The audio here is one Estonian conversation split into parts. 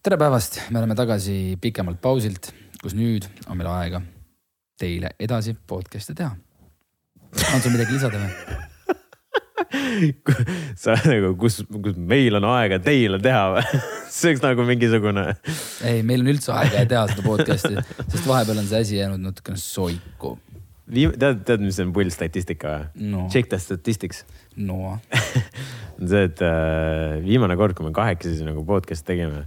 tere päevast, me oleme tagasi pikemalt pausilt, kus nüüd on meil aega teile edasi podcast'e teha. on sul midagi lisada või? sa nagu, kus, kus meil on aega teile teha või? see oleks nagu mingisugune. ei, meil on üldse aega teha seda podcast'i, sest vahepeal on see asi jäänud natukene soiku. Tead, tead, mis on pull statistika või no.? Check the statistics. no on see, et äh, viimane kord, kui me kahekesi nagu podcast'i tegime.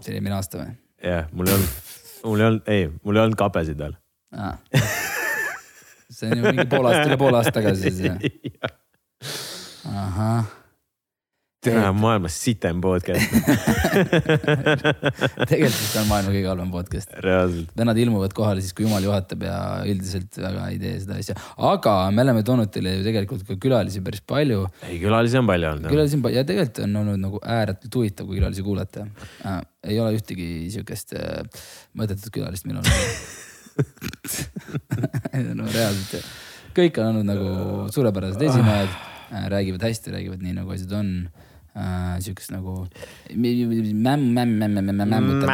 See oli eelmine aasta või? jah, mul ei olnud, mul ei olnud, ei, mul ei olnud kapesid veel ah.. see on ju mingi pool aastat, üle poole aasta tagasi siis jah? ahah. Tere, maailmas sitem podcast tegelikult on maailma kõige halvem podcast. reaalselt. vennad ilmuvad kohale siis, kui jumal juhatab ja üldiselt väga ei tee seda asja. aga me oleme toonud teile ju tegelikult ka külalisi päris palju. ei, külalisi on palju olnud. külalisi on palju ja tegelikult on olnud nagu ääretult huvitav, kui külalisi kuulata äh,. ei ole ühtegi sihukest äh, mõttetut külalist meil olnud no reaalselt, kõik on olnud nagu suurepärased esinejad äh,, räägivad hästi, räägivad nii nagu asjad on Äh, siukest nagu mämm-mämm-mämm-mämm-mämmutamist.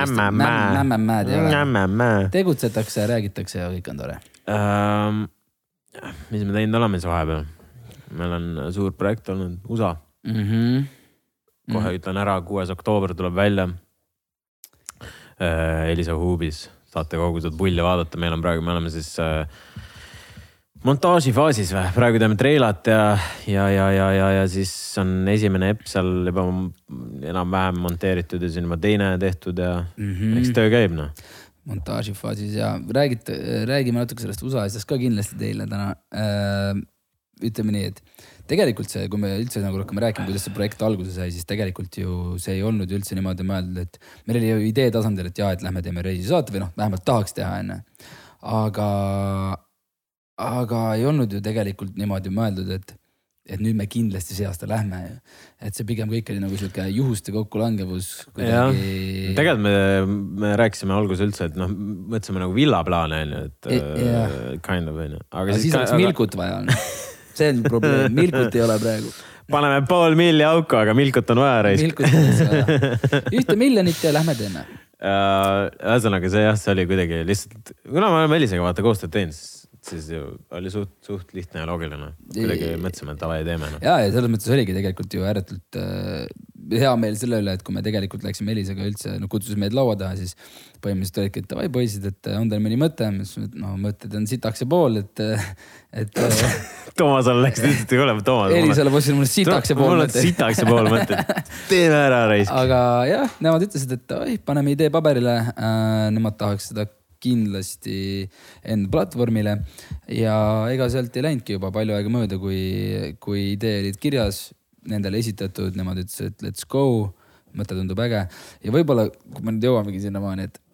tegutsetakse, räägitakse ja kõik on tore um,. mis me teinud oleme siis vahepeal? meil on suur projekt olnud USA mm. -hmm. kohe mm -hmm. ütlen ära, kuues oktoober tuleb välja uh,. Elisa Hubis saate kogu seda pulli vaadata, meil on praegu, me oleme siis uh, montaaži faasis või, praegu teeme treilat ja, ja, ja, ja, ja, ja siis on esimene epp seal juba enam-vähem monteeritud ja siis on juba teine tehtud ja mm -hmm. eks töö käib noh. montaažifaasis ja räägite, räägime natuke sellest USA asjast ka kindlasti teile täna äh, ütleme nii, et tegelikult see, kui me üldse nagu hakkame rääkima, kuidas see projekt alguse sai, siis tegelikult ju see ei olnud üldse niimoodi mõeldud, et meil oli ju idee tasandil, et jaa, et lähme teeme reisisaate või noh, vähemalt tahaks teha, onju. aga, aga ei olnud ju tegelikult niimoodi mõeldud, et, et nüüd me kindlasti see aasta lähme. et see pigem kõik oli nagu sihuke juhuste kokkulangevus kuidagi. tegelikult me, me rääkisime alguses üldse, et noh, mõtlesime nagu villaplaane onju, et yeah. kind of onju. aga siis, siis oleks aga... Milkut vaja olnud see on probleem, Milkut ei ole praegu. paneme pool milli auku, aga Milkut on vaja reis. Milkut oleks vaja. ühte miljonit ja lähme teeme uh,. ühesõnaga see jah, see oli kuidagi lihtsalt, kuna me oleme Elisega vaata koostööd teinud, siis ju oli suht, suht lihtne ja loogiline. kuidagi mõtlesime, et davai, teeme no.. ja, ja selles mõttes oligi tegelikult ju ääretult äh, hea meel selle üle, et kui me tegelikult läksime Elisega üldse, no kutsusime meid laua taha, siis põhimõtteliselt olidki, et davai poisid, et on teil mõni mõte, ma ütlesin, et no mõtted on sitaks ja pool, et, et Toomasele läks, ütlesite, kuule Toomas. Elisale ütlesin, mul on sitaks ja pool mõtted. mul on sitaks ja pool mõtted, teeme ära raisk. aga jah, nemad ütlesid, et oi, paneme idee paberile äh,. Nemad tahaks seda kindlasti enda platvormile. Ja ega sealt ei läinudki juba palju aega mööda, kui, kui idee olid kirjas, nendele esitatud, nemad ütlesid, et let's go, mõte tundub äge. Ja võib-olla, kui me nüüd jõuamegi sinnamaani, et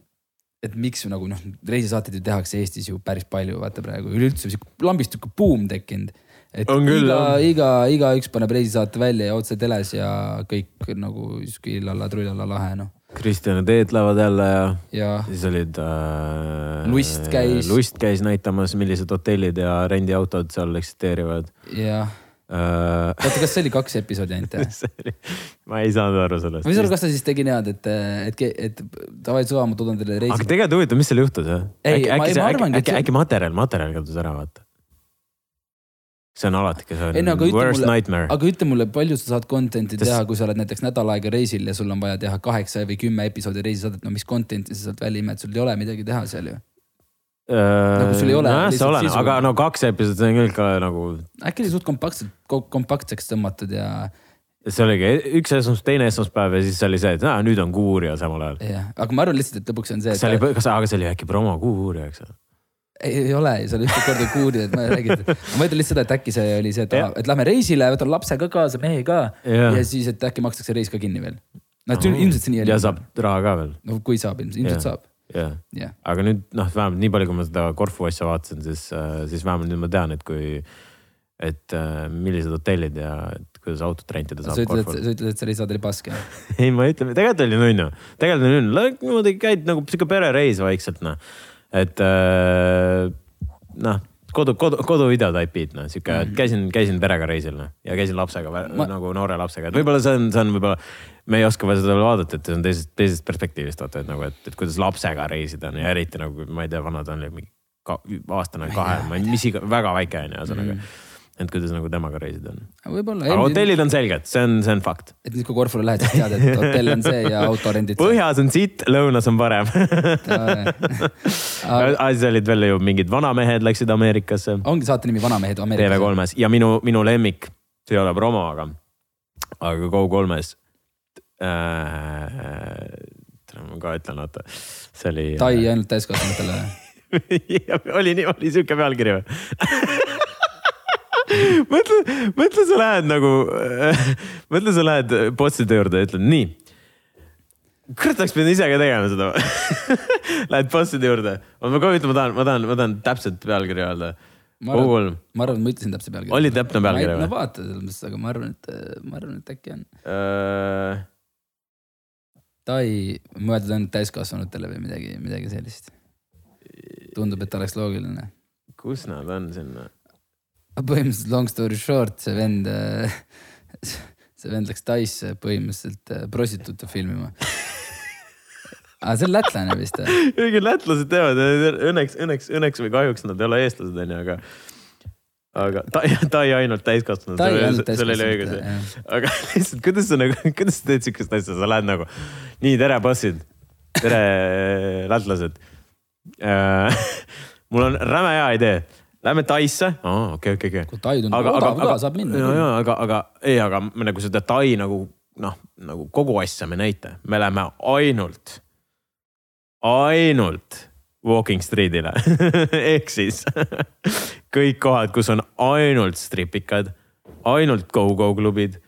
et miks nagu noh, reisisaateid ju tehakse Eestis ju päris palju, vaata praegu üleüldse sihuke lambist sihuke buum tekkinud. et on küll, iga, iga, igaüks paneb reisisaate välja ja otse teles ja kõik nagu sihuke illalla, trullalla lahe noh Kristjan ja Teet lähevad jälle ja, ja. siis olid äh,. Lust käis. Lust käis näitamas, millised hotellid ja rendiautod seal eksisteerivad. jah äh.... oota, kas see oli kaks episoodi ainult või ma ei saanud aru sellest. või kas ta siis tegi niimoodi, et, et, et davai suva, ma toodan teile reisi. aga tegelikult huvitav, mis seal juhtus jah? äkki, äkki, äkki, äkki, äkki materjal, materjal kadus ära, vaata see on alati, see on ei, no, worst mulle, nightmare. aga ütle mulle, palju sa saad content'i Test... teha, kui sa oled näiteks nädal aega reisil ja sul on vaja teha kaheksa või kümme episoodi reisisaadet, no mis content'i sa sealt välja imed, sul ei ole midagi teha seal ju. nagu sul ei ole. nojah, see oleneb, aga no kaks episoodi, on küll ka nagu. äkki oli suht kompaktselt, kompaktseks tõmmatud ja. see oligi üks esmaspäev, teine esmaspäev ja siis oli see, et aa, nüüd on Kuuuurija samal ajal. jah, aga ma arvan lihtsalt, et lõpuks on see. kas see oli, kas, aga see oli äkki promo Kuuuurija, eks ole? Ei, ole, sa oled ühte korda kuulnud, et ma räägin, ma mõtlen lihtsalt seda, et äkki see oli see, et, et lähme reisile, võtan lapse ka kaasa, mehe ka ja. ja siis, et äkki makstakse reis ka kinni veel. no et ilmselt see nii oli. ja saab raha ka veel. no kui saab, ilmselt ja. saab. jah ja. ja., aga nüüd noh, vähemalt nii palju, kui ma seda Corfu asja vaatasin, siis, siis vähemalt nüüd ma tean, et kui, et millised hotellid ja et kuidas autot rentida saab. sa ütled, et sa ütled, et see reisisaade oli pask jah? ei, ma ei ütle, tegelikult oli nunnu, tegelikult oli nunnu, niimoodi käid nagu sihuke perereis vaikselt noh et äh, noh, kodu, kodu, koduvideo beat noh, sihuke mm. käisin, käisin perega reisil noh ja käisin lapsega Ma... Nagu noore lapsega, et võib-olla see on, see on võib-olla. me ei oska seda veel vaadata, et see on teisest, teisest perspektiivist vaata, et nagu, et, et kuidas lapsega reisida on ja eriti nagu ma ei tea, vana ta on mingi ka, aastane, kahe, ma ei, mis iga, väga väike on ju, ühesõnaga Mhm. Et kuidas nagu temaga reisida on. võib-olla. aga hotellid on selged, see on, see on fakt. et nüüd, kui Korfule lähed, siis tead, et hotell on see ja auto rendid. põhjas on sitt, lõunas on parem siis olid veel ju mingid vanamehed läksid Ameerikasse ongi saate nimi Vanamehed Ameerikas. TV3-s ja minu, minu lemmik, see ei ole promo, aga, aga Go3-s äh,. ma ka ütlen, oota, see oli. Tai ainult täiskasvanutele oli nii, oli sihuke pealkiri või mõtle, mõtle, sa lähed nagu, mõtle, sa lähed bosside juurde ja ütled nii. kurat, oleks pidanud ise ka tegema seda Lähed bosside juurde, ma kohe ütlen, ma tahan, ma tahan, ma tahan täpset pealkirja öelda. ma arvan, Go3 ma arvan, ma ütlesin täpse pealkirja. oli täpne pealkiri no või? vaata selles mõttes, aga ma arvan, et, ma arvan, et äkki on. Äh, Tai mõeldud ainult täiskasvanutele või midagi, midagi sellist. tundub, et oleks loogiline. kus nad on sinna? Põhimõtteliselt long story short, see vend, see vend läks Taisse põhimõtteliselt äh, prostituute filmima. aga see on lätlane vist või? kuigi lätlased teevad, õnneks, õnneks, õnneks või kahjuks nad ei ole eestlased onju, aga. aga Tai, Tai ainult täiskasvanud. See oli jah. aga lihtsalt, kuidas sa nagu, kuidas sa teed siukest asja, sa lähed nagu, nii tere bossid, tere lätlased äh,. mul on räme hea idee, lähme Taisse, okei, okei, okei. kui Tai tundub odav ka, saab minna. ja, ja aga, aga ei, aga me nagu seda Tai nagu noh, nagu kogu asja me näita, me läheme ainult, ainult walking street'ile ehk siis kõik kohad, kus on ainult stripikad, ainult go-go klubid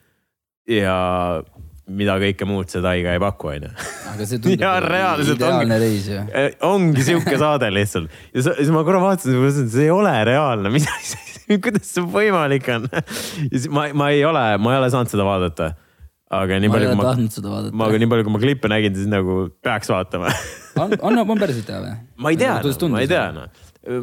ja mida kõike muud see Tai ka ei paku, onju. aga see tundub Ja reaalselt ideaalne ongi- reis ju. ongi sihuke saade lihtsalt ja siis ma korra vaatasin, mõtlesin, et see ei ole reaalne, mis asja, kuidas see võimalik on. ja siis ma, ma ei ole, ma ei ole saanud seda vaadata. aga nii ma palju, kui ma, ma, aga nii palju, kui ma klippe nägin, siis nagu peaks vaatama. on, on, on päriselt hea või? ma ei tea, ma ei tea noh.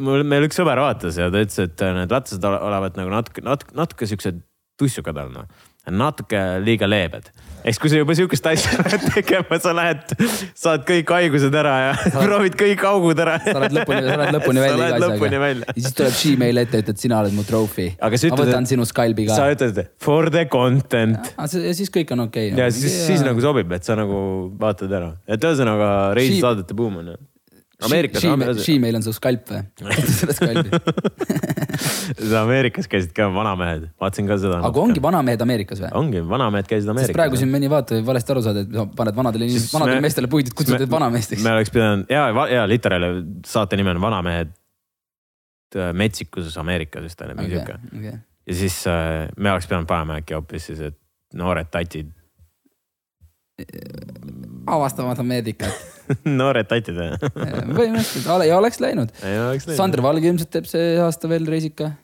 mul, meil üks sõber vaatas ja ta ütles, et need lätlased ole- olevat nagu natuke, natuke, natuke siuksed tussukad all noh. Natuke liiga leebed. eks kui sa juba sihukest asja lähed tegema, sa lähed, saad kõik haigused ära ja proovid kõik augud ära. sa oled lõpuni, sa oled lõpuni välja iga asjaga. ja siis tuleb Gmail ette, ütled, sina oled mu trophy. Ma võtan sinu Skype'i ka sa. ütled for the content ja siis kõik on okei ja siis, siis nagu sobib, et sa nagu vaatad ära, et ühesõnaga reisisaadete buum on ju. Ameerikas, Gmail on su Skype või? selle Skype'i. Ameerikas käisid ka vanamehed, vaatasin ka seda. aga ongi vanamehed Ameerikas või? ongi, vanamehed käisid Ameerikas. praegu siin mõni vaataja võib valesti aru saada, et no, paned vanadele inimestele, vanadele me- meestele puidid, kutsud neid vanameesteks me. oleks pidanud ja, ja literaali saate nimi on Vanamehed äh, metsikuses Ameerikas vist on mingi sihuke. okei. ja siis äh, me oleks pidanud panema äkki hoopis siis, et noored tatid, avastamata meedikat. noored tatid. põhimõtteliselt ja oleks läinud. Sander Valge ilmselt teeb see aasta veel reisika.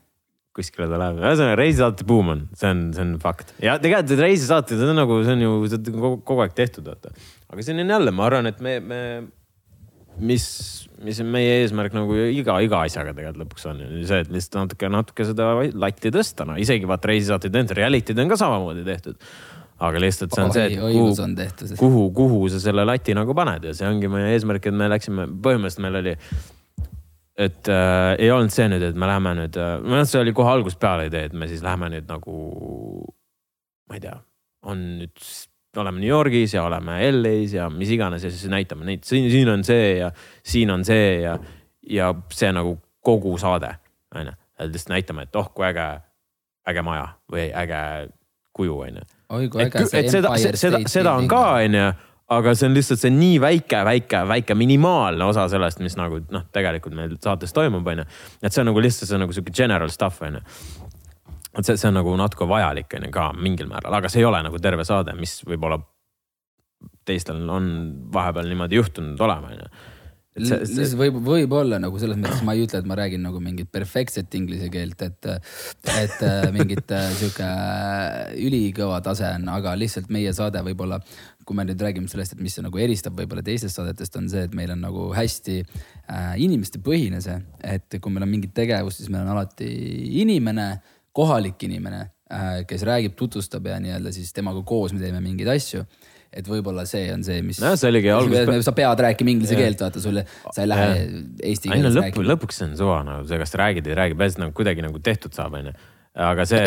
kuskile ta läheb, ühesõnaga reisisaate buum on, see on, see on fakt ja tegelikult need reisisaated on nagu, see on ju seda on kogu, aeg tehtud, vaata. aga siin on jälle, ma arvan, et me, me, mis, mis on meie eesmärk nagu iga, iga asjaga tegelikult lõpuks on see, et lihtsalt natuke, natuke seda latti tõsta, no isegi vaata reisisaateid on, reality'd on ka samamoodi tehtud. Aga lihtsalt see on see, et kuhu, on kuhu, kuhu sa selle lati nagu paned. Ja see ongi meie eesmärk, et me läksime, põhimõtteliselt meil oli, et äh, ei olnud see nüüd, et me läheme nüüd äh,, noh, see oli kohe algusest peale idee, et me siis läheme nüüd nagu, ma ei tea, on nüüd, oleme New Yorgis ja oleme LA-s ja mis iganes ja siis näitame neid, siin, siin on see ja siin on see ja, ja see nagu kogu saade, onju. lihtsalt näitame, et oh kui äge, äge maja või äge kuju, onju oi kui äge see seda, Empire seda, State seda on Building ka, onju, aga see on lihtsalt see nii väike, väike, väike minimaalne osa sellest, mis nagu noh, tegelikult meil saates toimub, onju. et see on nagu lihtsalt see on nagu sihuke general stuff, onju. et see, see on nagu natuke vajalik, onju ka mingil määral, aga see ei ole nagu terve saade, mis võib-olla teistel on vahepeal niimoodi juhtunud olema, onju lihtsalt võib, võib-olla nagu selles mõttes ma ei ütle, et ma räägin nagu mingit perfektset inglise keelt, et, et äh, mingit äh, sihuke ülikõva tase on, aga lihtsalt meie saade võib-olla, kui me nüüd räägime sellest, et mis see nagu eristab võib-olla teistest saadetest, on see, et meil on nagu hästi äh, inimestepõhine see, et kui meil on mingit tegevust, siis meil on alati inimene, kohalik inimene äh,, kes räägib, tutvustab ja nii-öelda siis temaga koos me teeme mingeid asju et võib-olla see on see, mis. nojah, see oligi alguses. sa pead rääkima inglise yeah. keelt, vaata sulle, sa ei lähe yeah. eesti keeles lõpp, rääkima. lõpuks see on suva nagu see, kas räägid, ei räägi, peaasi, et nagu kuidagi nagu tehtud saab, onju aga see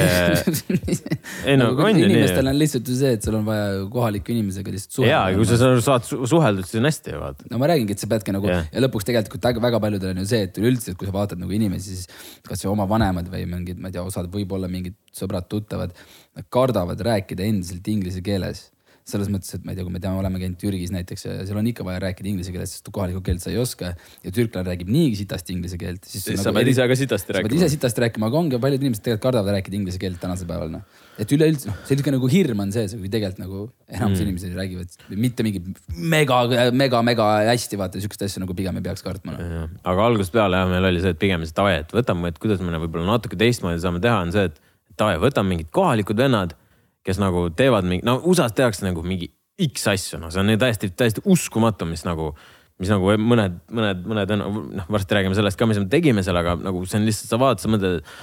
ei no on ju nii. inimestel on lihtsalt ju see, et sul on vaja kohaliku inimesega lihtsalt suhelda. ja, kui sa saad suheldud, siis on hästi vaata. no ma räägingi, et sa peadki nagu yeah. ja lõpuks tegelikult väga paljudel on ju see, et üleüldse, et kui sa vaatad nagu inimesi, siis kasvõi oma vanemad või mingid, ma ei tea, osad võib-olla mingid sõbrad-tuttavad, nad kardavad rääkida endiselt inglise keeles selles mõttes, et ma ei tea, kui me teame, oleme käinud Türgis näiteks ja seal on ikka vaja rääkida inglise keeles, sest kohalikku keelt sa ei oska. ja türklane räägib niigi sitasti inglise keelt. siis nagu sa pead ise ka sitasti rääkima. sa pead ise sitasti rääkima, aga ongi paljud inimesed tegelikult kardavad rääkida inglise keelt tänasel päeval noh. et üleüldse noh, selline nagu hirm on sees, kui tegelikult nagu enamus mm. inimesed räägivad mitte mingi mega, mega, mega hästi vaata sihukest asja nagu pigem ei peaks kartma no.. aga algusest peale jah, meil oli see, et pigem see davai, et võtame, et kuidas me võib-olla natuke teistmoodi saame teha, on see, et davai, võtame mingid kohalikud vennad kes nagu teevad mingi, no USA-s tehakse nagu mingi X asju, noh, see on täiesti, täiesti uskumatu, mis nagu, mis nagu mõned, mõned, mõned, noh, varsti räägime sellest ka, mis me tegime seal, aga nagu see on lihtsalt, sa vaatad, sa mõtled,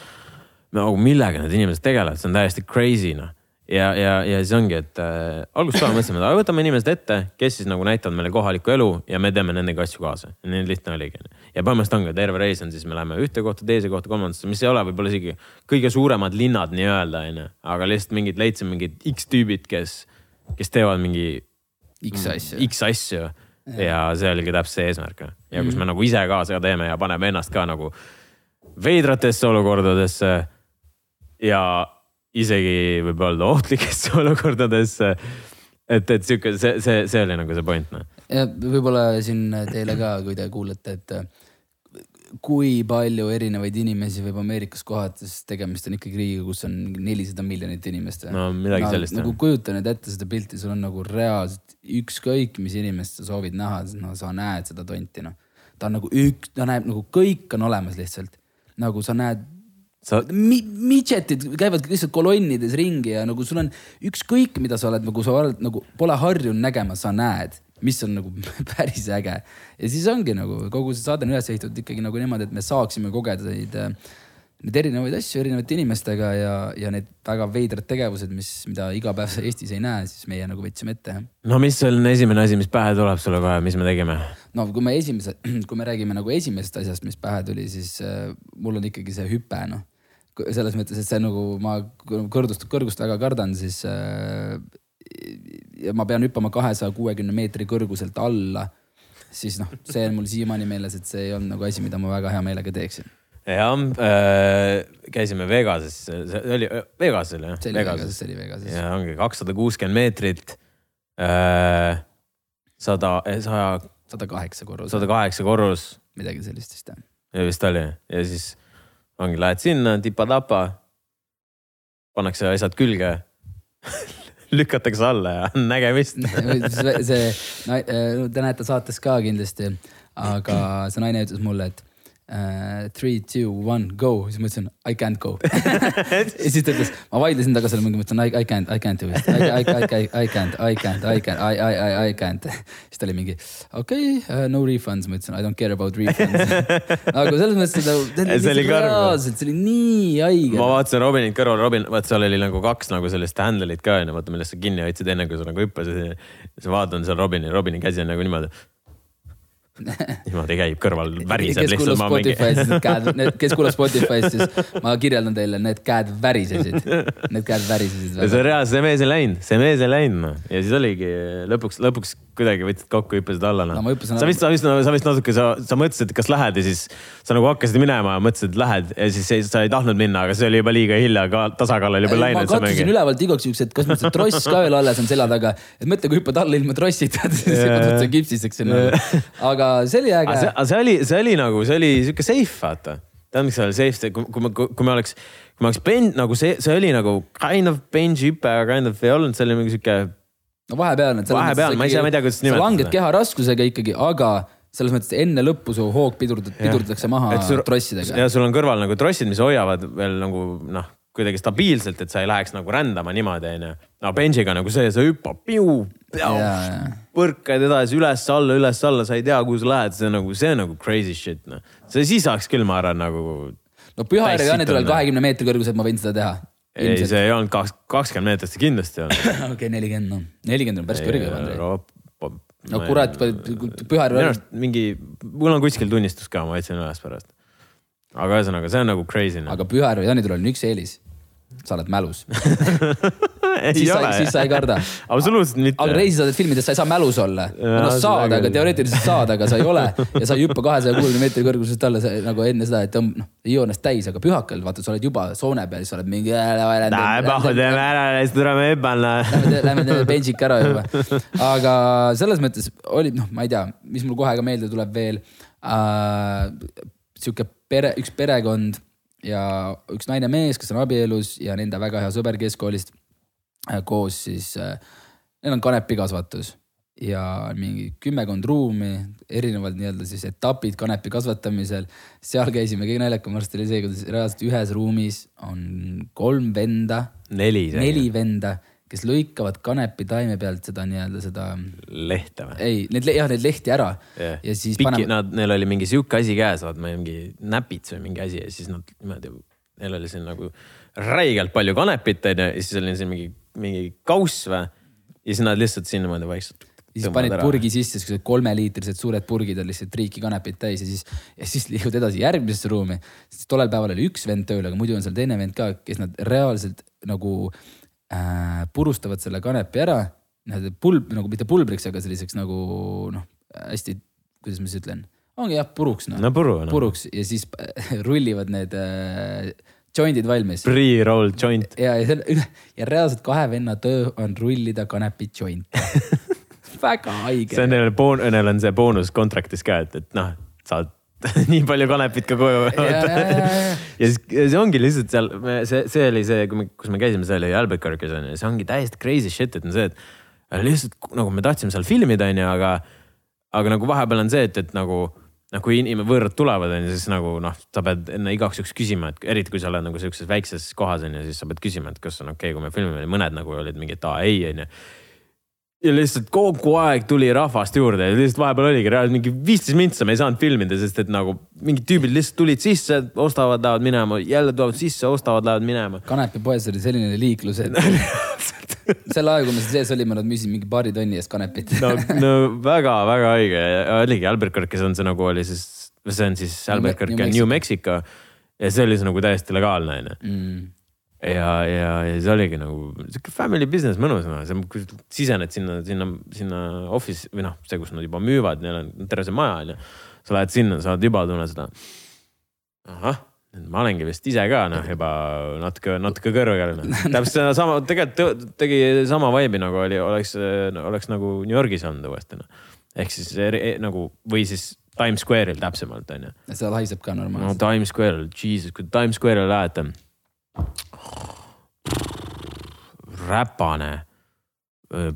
nagu millega need inimesed tegelevad, see on täiesti crazy noh ja, ja, ja siis ongi, et äh, algusest peale mõtlesime, et võtame inimesed ette, kes siis nagu näitavad meile kohalikku elu ja me teeme nendega asju kaasa. nii lihtne oligi. ja põhimõtteliselt ongi terve reis on siis me läheme ühte kohta, teise kohta, kolmandasse, mis ei ole võib-olla isegi kõige suuremad linnad nii-öelda onju, aga lihtsalt mingid leidsime mingid X tüübid, kes kes teevad mingi X asju, X asju ja see oligi täpselt see eesmärk. ja kus me mhm. nagu ise ka seda teeme ja paneme ennast ka nagu veidratesse olukordadesse ja isegi võib öelda ohtlikesse olukordadesse. et, et sihuke, see, see, see oli nagu see point noh. ja võib-olla siin teile ka, kui te kuulete, et kui palju erinevaid inimesi võib Ameerikas kohata, sest tegemist on ikkagi riigiga, kus on nelisada miljonit inimest. no midagi no, sellist. nagu kujuta nüüd ette seda pilti, sul on nagu reaalselt ükskõik, mis inimest sa soovid näha, no sa näed seda tonti, noh. ta on nagu üks, ta näeb nagu kõik on olemas lihtsalt. nagu sa näed sa Mi. midžetid käivad lihtsalt kolonnides ringi ja nagu sul on ükskõik, mida sa oled nagu sa oled nagu pole harjunud nägema, sa näed mis on nagu päris äge. ja siis ongi nagu kogu see saade on üles ehitatud ikkagi nagu niimoodi, et me saaksime kogeda neid, äh, neid erinevaid asju erinevate inimestega ja, ja need väga veidrad tegevused, mis, mida iga päev sa Eestis ei näe, siis meie nagu võtsime ette. no mis on esimene asi, mis pähe tuleb sulle kohe, mis me tegime? no kui me esimese, kui me räägime nagu esimesest asjast, mis pähe tuli, siis äh, mul on ikkagi see hüpe, noh selles mõttes, et see nagu ma kõrgust, kõrgust väga kardan, siis äh, ja ma pean hüppama kahesaja kuuekümne meetri kõrguselt alla, siis noh, see on mul siiamaani meeles, et see ei olnud nagu asi, mida ma väga hea meelega teeksin. Jah äh,, käisime Vegases, see oli Vegas oli jah? see oli Vegases, see oli Vegases. ja ongi kakssada kuuskümmend meetrit äh,. sada, eh, saja. sada kaheksa korrus. sada kaheksa korrus. midagi sellist vist jah. ja vist oli ja siis ongi, lähed sinna tipa-tapa. pannakse asjad külge lükatakse alla ja nägemist see, no, te näete saates ka kindlasti, aga see naine ütles mulle, et three, two, one, go, siis ma ütlesin I can't go. Ja siis ta ütles, ma vaidlesin temaga selle, ma mõtlesin I, I can't, I can't do it, I, I, I, I can't, I can't, I can't, I, I, I, I can't. siis ta oli mingi okei okay, uh,, no refunds, ma ütlesin I don't care about refunds. Aga selles mõttes seda, see oli reaalselt, see oli nii haige. ma vaatasin Robinit kõrval, Robin, vaat seal oli nagu kaks nagu sellist handle'it ka onju, vaata millest sa kinni hoidsid enne kui sa nagu hüppasid. siis vaatan seal Robini, Robini käsi on nagu niimoodi niimoodi käib kõrval, väriseb lihtsalt. käed, kes kuulab Spotify's, siis ma kirjeldan teile, need käed värisesid. Need käed värisesid. see on reaalselt, see mees ei läinud, see mees ei läinud noh ja siis oligi lõpuks, lõpuks kuidagi võtsid kokku, hüppasid alla noh no,. sa vist, sa vist, sa vist natuke, sa, sa mõtlesid, kas lähed ja siis sa nagu hakkasid minema ja mõtlesid, et lähed ja siis ei, sa ei tahtnud minna, aga see oli juba liiga hilja, ka tasakaal oli juba läinud. ma katsusin ülevalt igaks juhuks, et kas mul see tross ka veel alles on selja taga, et mõtle, kui hüppad alla ilma trossita, siis sa kipsiseks sinna. aga see oli äge. aga see oli, see oli nagu, see oli sihuke safe, vaata. tead, miks see oli safe, kui, kui me, kui me oleks, kui me oleks ben-, nagu see, see oli nagu kind of bench hüpe, aga kind of ei olnud, see oli mingi sihuke. No vahepeal. vahepeal, ma tea, ma ei tea, kuidas nimetada. langed keha raskusega ikkagi, aga selles mõttes enne lõppu su hoog pidurdad, pidurdatakse maha sul- trossidega. ja sul on kõrval nagu trossid, mis hoiavad veel nagu noh, kuidagi stabiilselt, et sa ei läheks nagu rändama niimoodi, onju. no bench'iga nagu see, ja, ja, põrkad edasi üles-alla, üles-alla, sa ei tea, kuhu sa lähed, see on nagu, see nagu crazy shit noh. see siis saaks küll, ma arvan, nagu. no Pühajärve Jaanitulel sitt on, kahekümne meetri kõrguselt ma võin seda teha. ei, see ei olnud kaks, kakskümmend meetrit, see kindlasti on. okei, nelikümmend, noh, nelikümmend on päris kõrge, Andrei. no kurat, minu Pühajärve, arust mingi, mul on kuskil tunnistus ka, ma otsin üles pärast. aga ühesõnaga, see on nagu crazy noh. aga Pühajärve Jaanitulel on üks eelis. Sa oled mälus, siis sa, siis sa ei karda. absoluutselt mitte. aga reisisaadet filmides sa ei saa mälus olla. No saad, aga teoreetiliselt saad, aga sa ei ole ja sa ei hüppa kahesaja kuuekümne meetri kõrgusest alla nagu enne seda, et tõmb- noh, ei joo ennast täis, aga pühakal vaata, sa oled juba soone peal, siis sa oled mingi. teeme ära, siis tuleme hüppama. Lähme, lähme teeme bench'ik ära juba. aga selles mõttes oli, noh, ma ei tea, mis mul kohe ka meelde tuleb veel äh,. sihuke pere, üks perekond ja üks naine-mees, kes on abielus ja nende väga hea sõber keskkoolist äh, koos siis äh,, neil on kanepikasvatus ja mingi kümmekond ruumi, erinevad nii-öelda siis etapid kanepi kasvatamisel. seal käisime, kõige naljakam arst oli see, kuidas reaalselt ühes ruumis on kolm venda neli. neli venda, kes lõikavad kanepi taime pealt seda nii-öelda seda, lehte või? ei, need, jah, neid lehti ära Jah. ja siis Piki, paneme, nad, neil oli mingi sihuke asi käes, vaat mingi näpits või mingi asi ja siis nad niimoodi, neil oli siin nagu räigelt palju kanepit onju ja siis oli siin mingi, mingi kauss või. ja siis nad lihtsalt siin niimoodi vaikselt. siis panid purgi sisse, siuksed kolmeliitrised suured purgid on lihtsalt triiki kanepit täis ja siis, ja siis liigud edasi järgmisesse ruumi. siis tollel päeval oli üks vend tööl, aga muidu on seal teine vend ka, kes nad reaalselt nagu äh, purustavad selle kanepi ära. pulb nagu mitte pulbriks, aga selliseks nagu noh, hästi, kuidas ma siis ütlen, ongi jah, puruks noh no puru no.. puruks ja siis rullivad need äh, jointid valmis. Pre-roll joint. ja, ja selle ja reaalselt kahe venna töö on rullida kanepi jointe. väga haige. see on neil neil on see boonus contract'is ka, et, et noh, saad nii palju kanepit ka koju ja, ja, siis see ongi lihtsalt seal, see, see oli see, kui me, kus me käisime, see oli Albuquerque'is on ju, see ongi täiesti crazy shit, et on see, et lihtsalt nagu me tahtsime seal filmida, on ju, aga, aga nagu vahepeal on see, et, et nagu noh, kui inimene, võõrad tulevad, on ju, siis nagu noh, sa pead enne igaks juhuks küsima, et eriti kui sa oled nagu sihukeses väikses kohas on ju, siis sa pead küsima, et kas on okei okay,, kui me filmime, mõned nagu olid mingi, et aa ei, on ju ja lihtsalt kogu aeg tuli rahvast juurde ja lihtsalt vahepeal oligi reaalselt mingi viisteist mintsa me ei saanud filmida, sest et nagu mingid tüübid lihtsalt tulid sisse, ostavad, lähevad minema, jälle tulevad sisse, ostavad, lähevad minema. kanepipoes oli selline liiklus, et selle aja, kui me seal sees olime, nad müüsid mingi paari tonni eest kanepit no, no väga-väga õige ja oligi Albuquerque's on see nagu oli siis, see on siis Albuquerque New Mexico ja see oli siis nagu täiesti legaalne onju. mm.. ja, ja, ja see oligi nagu sihuke family business mõnus noh, sa sisened sinna, sinna, sinna office või noh, see, kus nad juba müüvad, neil on terve see maja on ju. sa lähed sinna, saad juba tunda seda. ahah, ma olengi vist ise ka noh, juba natuke, natuke kõrgel no. täpselt sedasama, tegelikult tegi sama vibe'i nagu oli, oleks, oleks nagu New Yorgis olnud uuesti noh. ehk siis eri, nagu või siis Times Square'il täpsemalt on ju seal haiseb ka no normaalselt. Times Square'il, jesus, kui Times Square'ile lähete. räpane,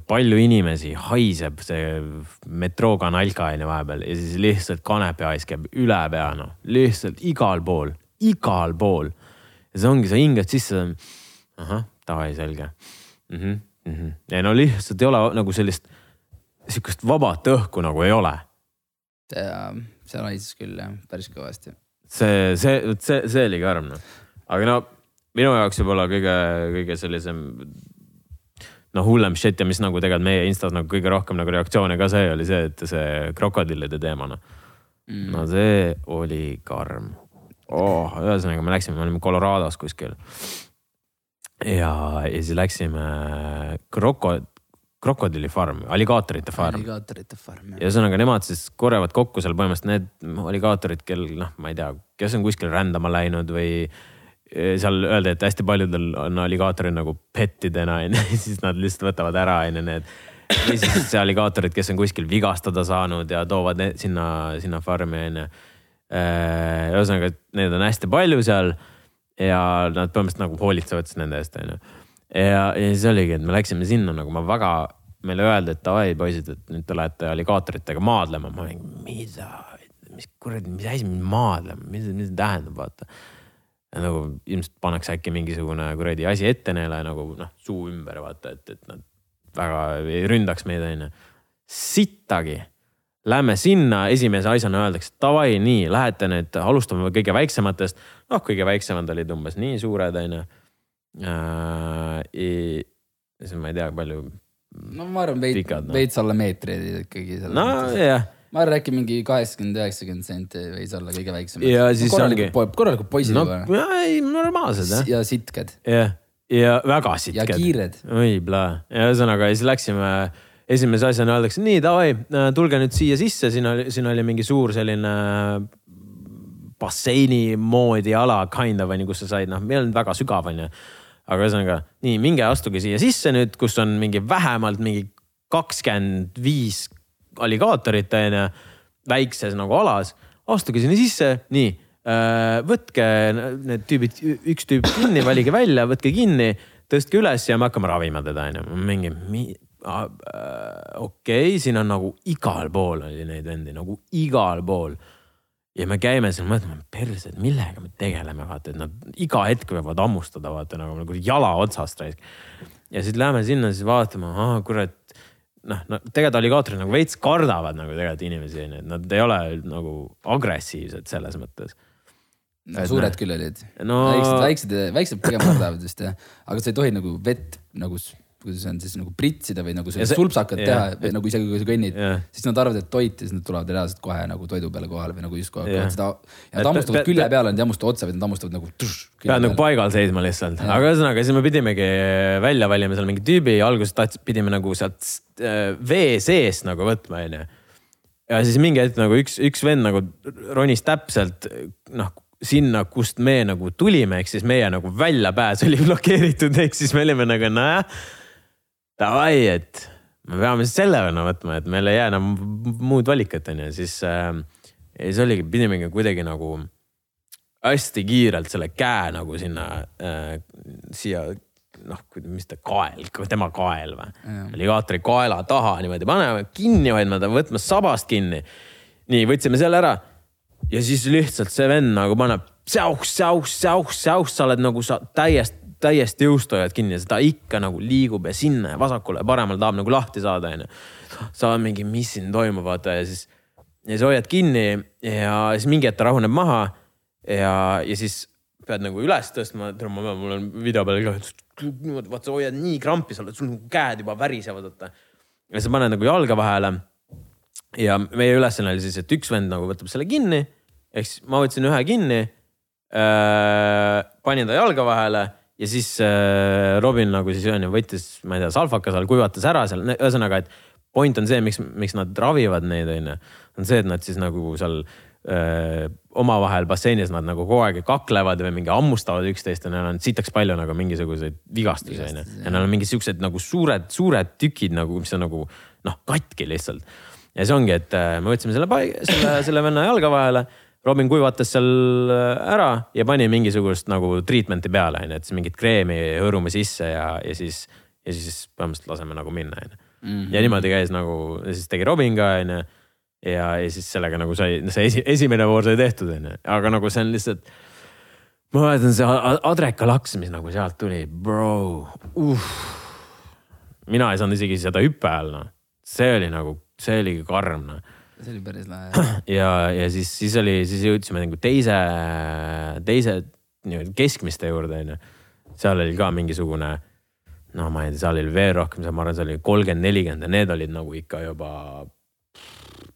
palju inimesi, haiseb see metrooga nalka onju vahepeal ja siis lihtsalt kanepihais käib üle pea noh, lihtsalt igal pool, igal pool. ja see ongi, sa hingad sisse. ahah, davai, selge mm. -hmm, mm -hmm. ja no lihtsalt ei ole nagu sellist, sihukest vabat õhku nagu ei ole seal haises küll jah, päris kõvasti. see, see, see, see oli karm noh. aga no minu jaoks võib-olla kõige, kõige sellisem noh, hullem shit ja mis nagu tegelikult meie Instas nagu kõige rohkem nagu reaktsioone ka see oli see, et see krokodillide teema noh. Mm. no see oli karm oh,. ühesõnaga me läksime, me olime Colorados kuskil. ja, ja siis läksime kroko, krokodillifarm, alligaatorite farm. alligaatorite farm ja jah. ühesõnaga nemad siis korjavad kokku seal põhimõtteliselt need alligaatorid, kel noh, ma ei tea, kes on kuskil rändama läinud või seal öeldi, et hästi paljudel on alligaatorid nagu pettidena onju, siis nad lihtsalt võtavad ära onju need. või siis alligaatorid, kes on kuskil vigastada saanud ja toovad sinna, sinna farmi onju. ühesõnaga, et neid on hästi palju seal ja nad põhimõtteliselt nagu hoolitsevad siis nende eest onju. ja, ja siis oligi, et me läksime sinna nagu ma väga, meile öeldi, et davai poisid, et nüüd te lähete alligaatoritega maadlema, ma olin, mida, mis kuradi, mis asi, maadlema, mis, mis see tähendab, vaata. Nagu ilmselt pannakse äkki mingisugune kuradi asi ette neile nagu noh, suu ümber vaata, et, et nad väga ei ründaks meid, onju. sittagi Lähme sinna, esimese asjana öeldakse, davai, nii, lähete nüüd, alustame kõige väiksematest. noh, kõige väiksemad olid umbes nii suured, onju. siis ma ei tea, palju. no ma arvan, veits noh. veits alla meetri ikkagi. no jah, ma arvan, äkki mingi kaheksakümmend, üheksakümmend senti võis olla kõige väiksem. Ja siis ongi- korralikud poisid no juba. ei, normaalsed jah, ja sitked jah, ja väga ja sitked. kiired. oi, ja ühesõnaga ja siis läksime, esimese asjana öeldakse, nii davai, tulge nüüd siia sisse, siin oli, siin oli mingi suur selline basseini moodi ala kind of onju, kus sa said, noh, ei olnud väga sügav onju. aga ühesõnaga nii, minge astuge siia sisse nüüd, kus on mingi vähemalt mingi kakskümmend viis alligaatorit onju, väikses nagu alas. astuge sinna sisse, nii võtke need tüübid, üks tüüp kinni, valige välja, võtke kinni, tõstke üles ja me hakkame ravima teda onju. mingi mi,, okei okay,, siin on nagu igal pool oli neid vendi nagu igal pool. ja me käime seal, mõtleme, perse, et millega me tegeleme, vaata, et nad iga hetk võivad hammustada, vaata nagu, nagu jala otsast raisk. ja siis läheme sinna, siis vaatame, kurat noh no,, tegelikult alligaatorid nagu veits kardavad nagu tegelikult inimesi onju, et nad ei ole nagu agressiivsed selles mõttes. no Et suured näe. küll olid no väiksed, väiksed, väiksed pigem kardavad vist jah, aga sa ei tohi nagu vett nagu, kuidas on siis nagu pritsida või nagu sellist sulpsakat jah. teha või nagu isegi kui sa kõnnid Jah. siis nad arvavad, et toit ja siis nad tulevad reaalselt kohe nagu toidu peale kohale või nagu justkui Jah. hakkavad seda. ja nad hammustavad külje pe- peale, nad ei hammusta otsa, vaid nad hammustavad nagu. pead nagu paigal seisma lihtsalt, aga ühesõnaga, siis me pidimegi välja valima seal mingi tüübi, alguses tahtsime, pidime nagu sealt äh, vee seest nagu võtma, onju. ja siis mingi hetk nagu üks, üks vend nagu ronis täpselt noh, sinna, kust me nagu tulime, ehk siis meie nagu väljapääs oli blokeeritud, ehk siis me olime nagu nojah, davai, et me peame selle venna võtma, et meil ei jää enam muud valikut, onju, siis äh,. ja siis oligi, pidimegi kuidagi nagu hästi kiirelt selle käe nagu sinna äh, siia noh, mis ta kael, tema kael või? alligaatori kaela taha niimoodi paneme kinni hoidma ta, võtma sabast kinni. nii võtsime selle ära ja siis lihtsalt see vend nagu paneb säuh, säuh, säuh, säuh, sa oled nagu sa täiesti, täiesti jõust hoiad kinni ja seda ikka nagu liigub ja sinna ja vasakule ja paremale tahab nagu lahti saada, onju. sa oled mingi, mis siin toimub, vaata ja siis, ja siis hoiad kinni ja siis mingi hetk ta rahuneb maha ja, ja siis pead nagu üles tõstma, tere, ma pean, mul on video peal ka, niimoodi, vaata sa hoiad nii krampi, sa oled, sul nagu käed juba värisevad, vaata. ja sa paned nagu jalga vahele. ja meie ülesanne oli siis, et üks vend nagu võtab selle kinni, ehk siis ma võtsin ühe kinni äh,. panin ta jalga vahele ja siis äh, Robin nagu siis on ju võttis, ma ei tea, salvaka seal kuivatas ära seal, ühesõnaga, et point on see, miks, miks nad ravivad neid, onju. on see, et nad siis nagu seal öö, omavahel basseinis nad nagu kogu aeg kaklevad või mingi hammustavad üksteist ja neil on sitaks palju nagu mingisuguseid vigastusi onju. ja neil on mingi siuksed nagu suured, suured tükid nagu, mis on nagu noh, katki lihtsalt. ja see ongi, et äh, me võtsime selle, selle, selle venna jalga vahele. Robin kuivatas seal äh, ära ja pani mingisugust nagu treatment'i peale onju, et siis mingit kreemi hõõrume sisse ja, ja siis, ja siis põhimõtteliselt laseme nagu minna onju. ja niimoodi käis nagu, siis tegi Robin ka onju ja, ja siis sellega nagu sai, see esi, esimene voor sai tehtud onju, aga nagu see on lihtsalt. ma mäletan see adreka laks, mis nagu sealt tuli, bro uh.. mina ei saanud isegi seda hüppe all noh, see oli nagu, see oli karm noh see oli päris lahe. ja, ja siis, siis oli, siis jõudsime nagu teise, teise nii-öelda keskmiste juurde onju. seal oli ka mingisugune, no ma ei tea, seal oli veel rohkem, ma arvan, seal oli kolmkümmend, nelikümmend ja need olid nagu ikka juba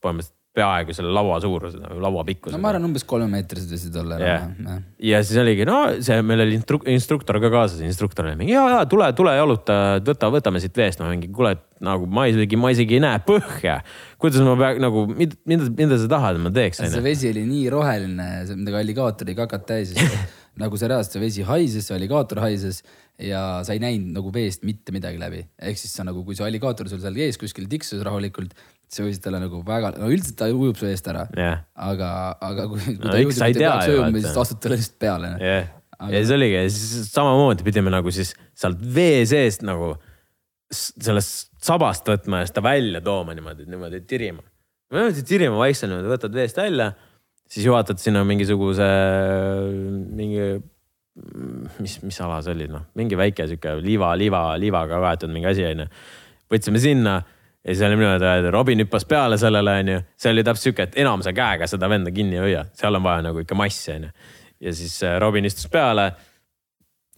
põhimõtteliselt peaaegu selle laua suurused, laua pikkused. no ma arvan, umbes kolmemeetrised võisid olla Jah. enam-vähem. ja siis oligi, no see, meil oli instru- instruktor ka kaasas, instruktor oli mingi ja, ja tule, tule jaluta, võta, võtame siit veest, ma mingi kuule, et nagu ma isegi, ma isegi ei näe põhja. kuidas ma pean nagu, mida, mida, mida sa tahad, et ma teeks see vesi oli nii roheline, midagi alligaatori kakat täis, nagu see reaalselt see vesi haises, see alligaator haises ja sa ei näinud nagu veest mitte midagi läbi. ehk siis sa nagu, kui see alligaator sul seal ees kuskil tiksus rahulikult, sa võisid talle nagu väga, no üldiselt ta ujub su eest ära, jah, aga, aga kui, kui No ta sa ei ju, ujuma, siis astud talle lihtsalt peale. jah. ja siis oligi, siis samamoodi pidime nagu siis sealt vee seest nagu sellest sabast võtma ja seda välja tooma niimoodi, niimoodi tirima. siit sirima vaikselt niimoodi, võtad veest välja, siis juhatad sinna mingisuguse, mingi, mis, mis ala see oli, noh, mingi väike sihuke liiva, liiva, liivaga kaetud mingi asi onju. võtsime sinna ja siis oli niimoodi, et Robin hüppas peale sellele onju, see oli täpselt sihuke, et enam sa käega seda venda kinni ei hoia, seal on vaja nagu ikka massi onju. ja siis äh, Robin istus peale.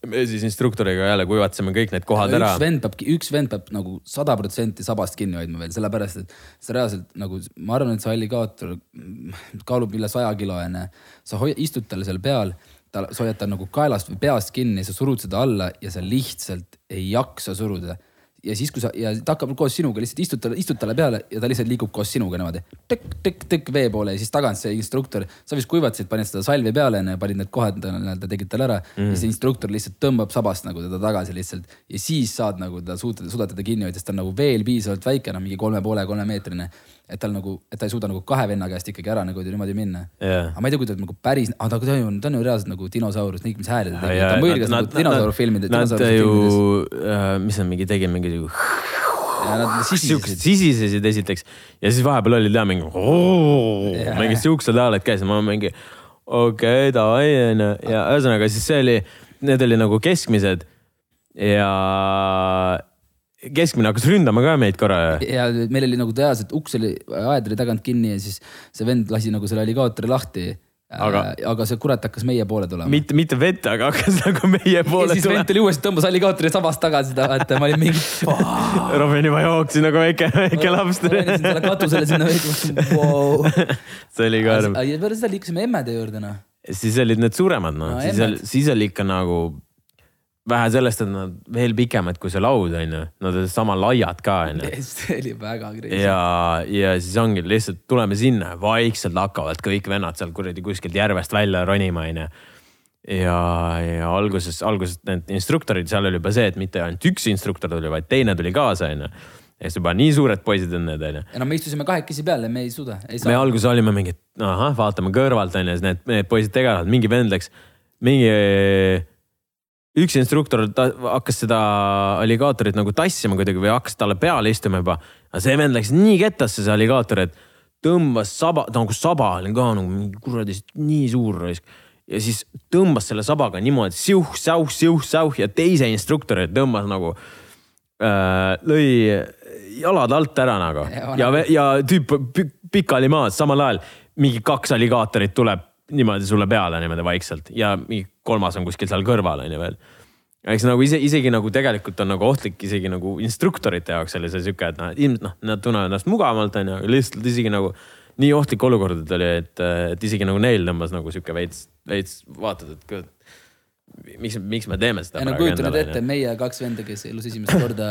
me siis instruktoriga jälle kuivatasime kõik need kohad ära üks. vend peab, üks vend peab nagu sada protsenti sabast kinni hoidma veel, sellepärast et sa reaalselt nagu, ma arvan, et see alligaator mm, kaalub üle saja kilo onju. sa hoi- istud talle seal peal, ta, sa hoiad ta nagu kaelast või peast kinni, sa surud seda alla ja sa lihtsalt ei jaksa suruda ja siis, kui sa ja ta hakkab koos sinuga lihtsalt istud talle, istud talle peale ja ta lihtsalt liigub koos sinuga niimoodi tõkk, tõkk, tõkk vee poole ja siis tagant see instruktor, sa vist kuivatasid, panid seda salvi peale panid need kohad nii-öelda tegid talle ära mm. ja see instruktor lihtsalt tõmbab sabast nagu teda tagasi lihtsalt ja siis saad nagu ta suuta, suudad teda kinni hoida, sest ta on nagu veel piisavalt väike, noh mingi kolme poole, kolmemeetrine. Et tal nagu, et ta ei suuda nagu kahe venna käest ikkagi ära nagu niimoodi minna Jah. aga ma ei tea, kui ta nagu päris, ta ta on ju, ta on ju reaalselt nagu dinosaurus, kõik, mis hääli ta tegi, Ja ta nad- nagu dinosaurufilmide, Nad ju filmides., mis nad mingi tegid, mingi nad siuksed sisisesid. esiteks ja siis vahepeal olid jah mingi, mingi siuksed hääled käis ja ma mingi okei okay,, davai onju ja ühesõnaga siis see oli, need olid nagu keskmised ja keskmine hakkas ründama ka meid korra. ja meil oli nagu reaalselt uks oli, aed oli tagant kinni ja siis see vend lasi nagu selle alligaatori lahti. Aga- aga, aga see kurat hakkas meie poole tulema. mitte, mitte vett, aga hakkas nagu meie ja poole siis vend tulema. tuli uuesti, tõmbas alligaatori sabast tagasi, vaata, ma olin mingi. Robin juba jooksis nagu väike, väike laps. selle katusele sinna veidi, wow.. see oli karm. ja peale seda liikusime emmede juurde noh. siis olid need suuremad noh No no,, siis oli, siis oli ikka nagu vähe sellest, et nad veel pikemad kui see laud onju, nad olid sama laiad ka onju. see oli väga crazy. ja, ja siis ongi lihtsalt tuleme sinna, vaikselt hakkavad kõik vennad seal kuradi kuskilt järvest välja ronima onju. ja, ja alguses, alguses need instruktorid, seal oli juba see, et mitte ainult üks instruktor tuli, vaid teine tuli kaasa onju. ja siis juba nii suured poisid on need onju. ja no me istusime kahekesi peal ja me ei suuda, me alguses olime mingi, et ahah, vaatame kõrvalt onju, siis need, need poisid tegelevad, mingi vend läks, mingi. Üks instruktor ta hakkas seda alligaatorit nagu tassima kuidagi või hakkas talle peale istuma juba. aga see vend läks nii kettasse, see alligaator, et tõmbas saba, nagu saba oli ka nagu kuradi nii suur raisk. ja siis tõmbas selle sabaga niimoodi siuh, säuh, siuh, säuh ja teise instruktori tõmbas nagu äh,, lõi jalad alt ära nagu Ja, ja, tüüp pi- pikali maas, samal ajal mingi kaks alligaatorit tuleb niimoodi sulle peale niimoodi vaikselt ja mingi kolmas on kuskil seal kõrval on ju veel. eks nagu ise, isegi nagu tegelikult on nagu ohtlik isegi nagu instruktorite jaoks oli see sihuke, et noh, ilmselt noh, nad tunnevad ennast mugavamalt on ju, lihtsalt isegi nagu nii ohtlik olukord oli, et, et isegi nagu neil tõmbas nagu sihuke veits, veits vaatad, et kurat, miks, miks me teeme seda. no kujuta nüüd ette, meie kaks venda, kes elus esimest korda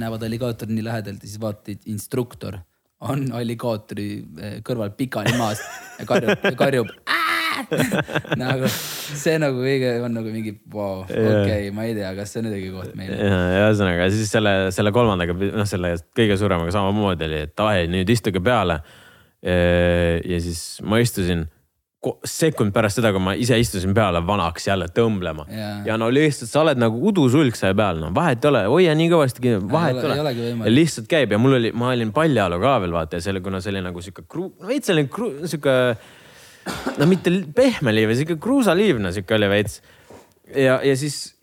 näevad alligaatori nii lähedalt ja siis vaatad, instruktor on alligaatori eh, kõrval pikali maas ja karjub, karjub. nagu see nagu kõige on nagu mingi vau, okei, ma ei tea, kas see on õige koht meile. ja, ühesõnaga siis selle, selle kolmandaga, noh, selle kõige suuremaga samamoodi oli, et davai, nüüd istuge peale. ja siis ma istusin sekund pärast seda, kui ma ise istusin peale, vanaks jälle tõmblema Jaa. ja no lihtsalt sa oled nagu udusulg sai peal, no vahet ei ole, hoia nii kõvasti kinni, vahet ei ole. võimalik. lihtsalt käib ja mul oli, ma olin paljajalu ka veel vaata ja selle, kuna see oli nagu sihuke kruu-, no veits selline kruu-, sihuke no mitte pehme liiv, sihuke kruusaliiv, no sihuke oli veits. ja, ja siis,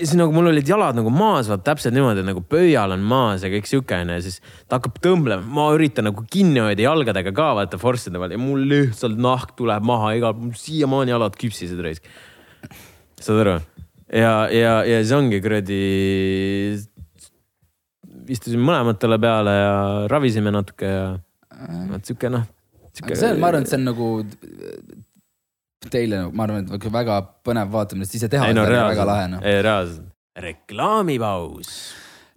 ja siis nagu mul olid jalad nagu maas, vaat täpselt niimoodi, nagu pöial on maas ja kõik sihuke onju ja siis ta hakkab tõmblema, ma üritan nagu kinni hoida jalgadega ka vaata forsside peal ja mul lihtsalt nahk tuleb maha igal siiamaani jalad küpsised raisk. saad aru? ja, ja, ja siis ongi kuradi. istusime mõlematele peale ja ravisime natuke ja vot sihuke noh. see on, ma arvan, et see on nagu teile, ma arvan, et väga põnev vaatamine, sest ise teha ei no on väga lahe reaalselt noh., reaalselt. reklaamipaus.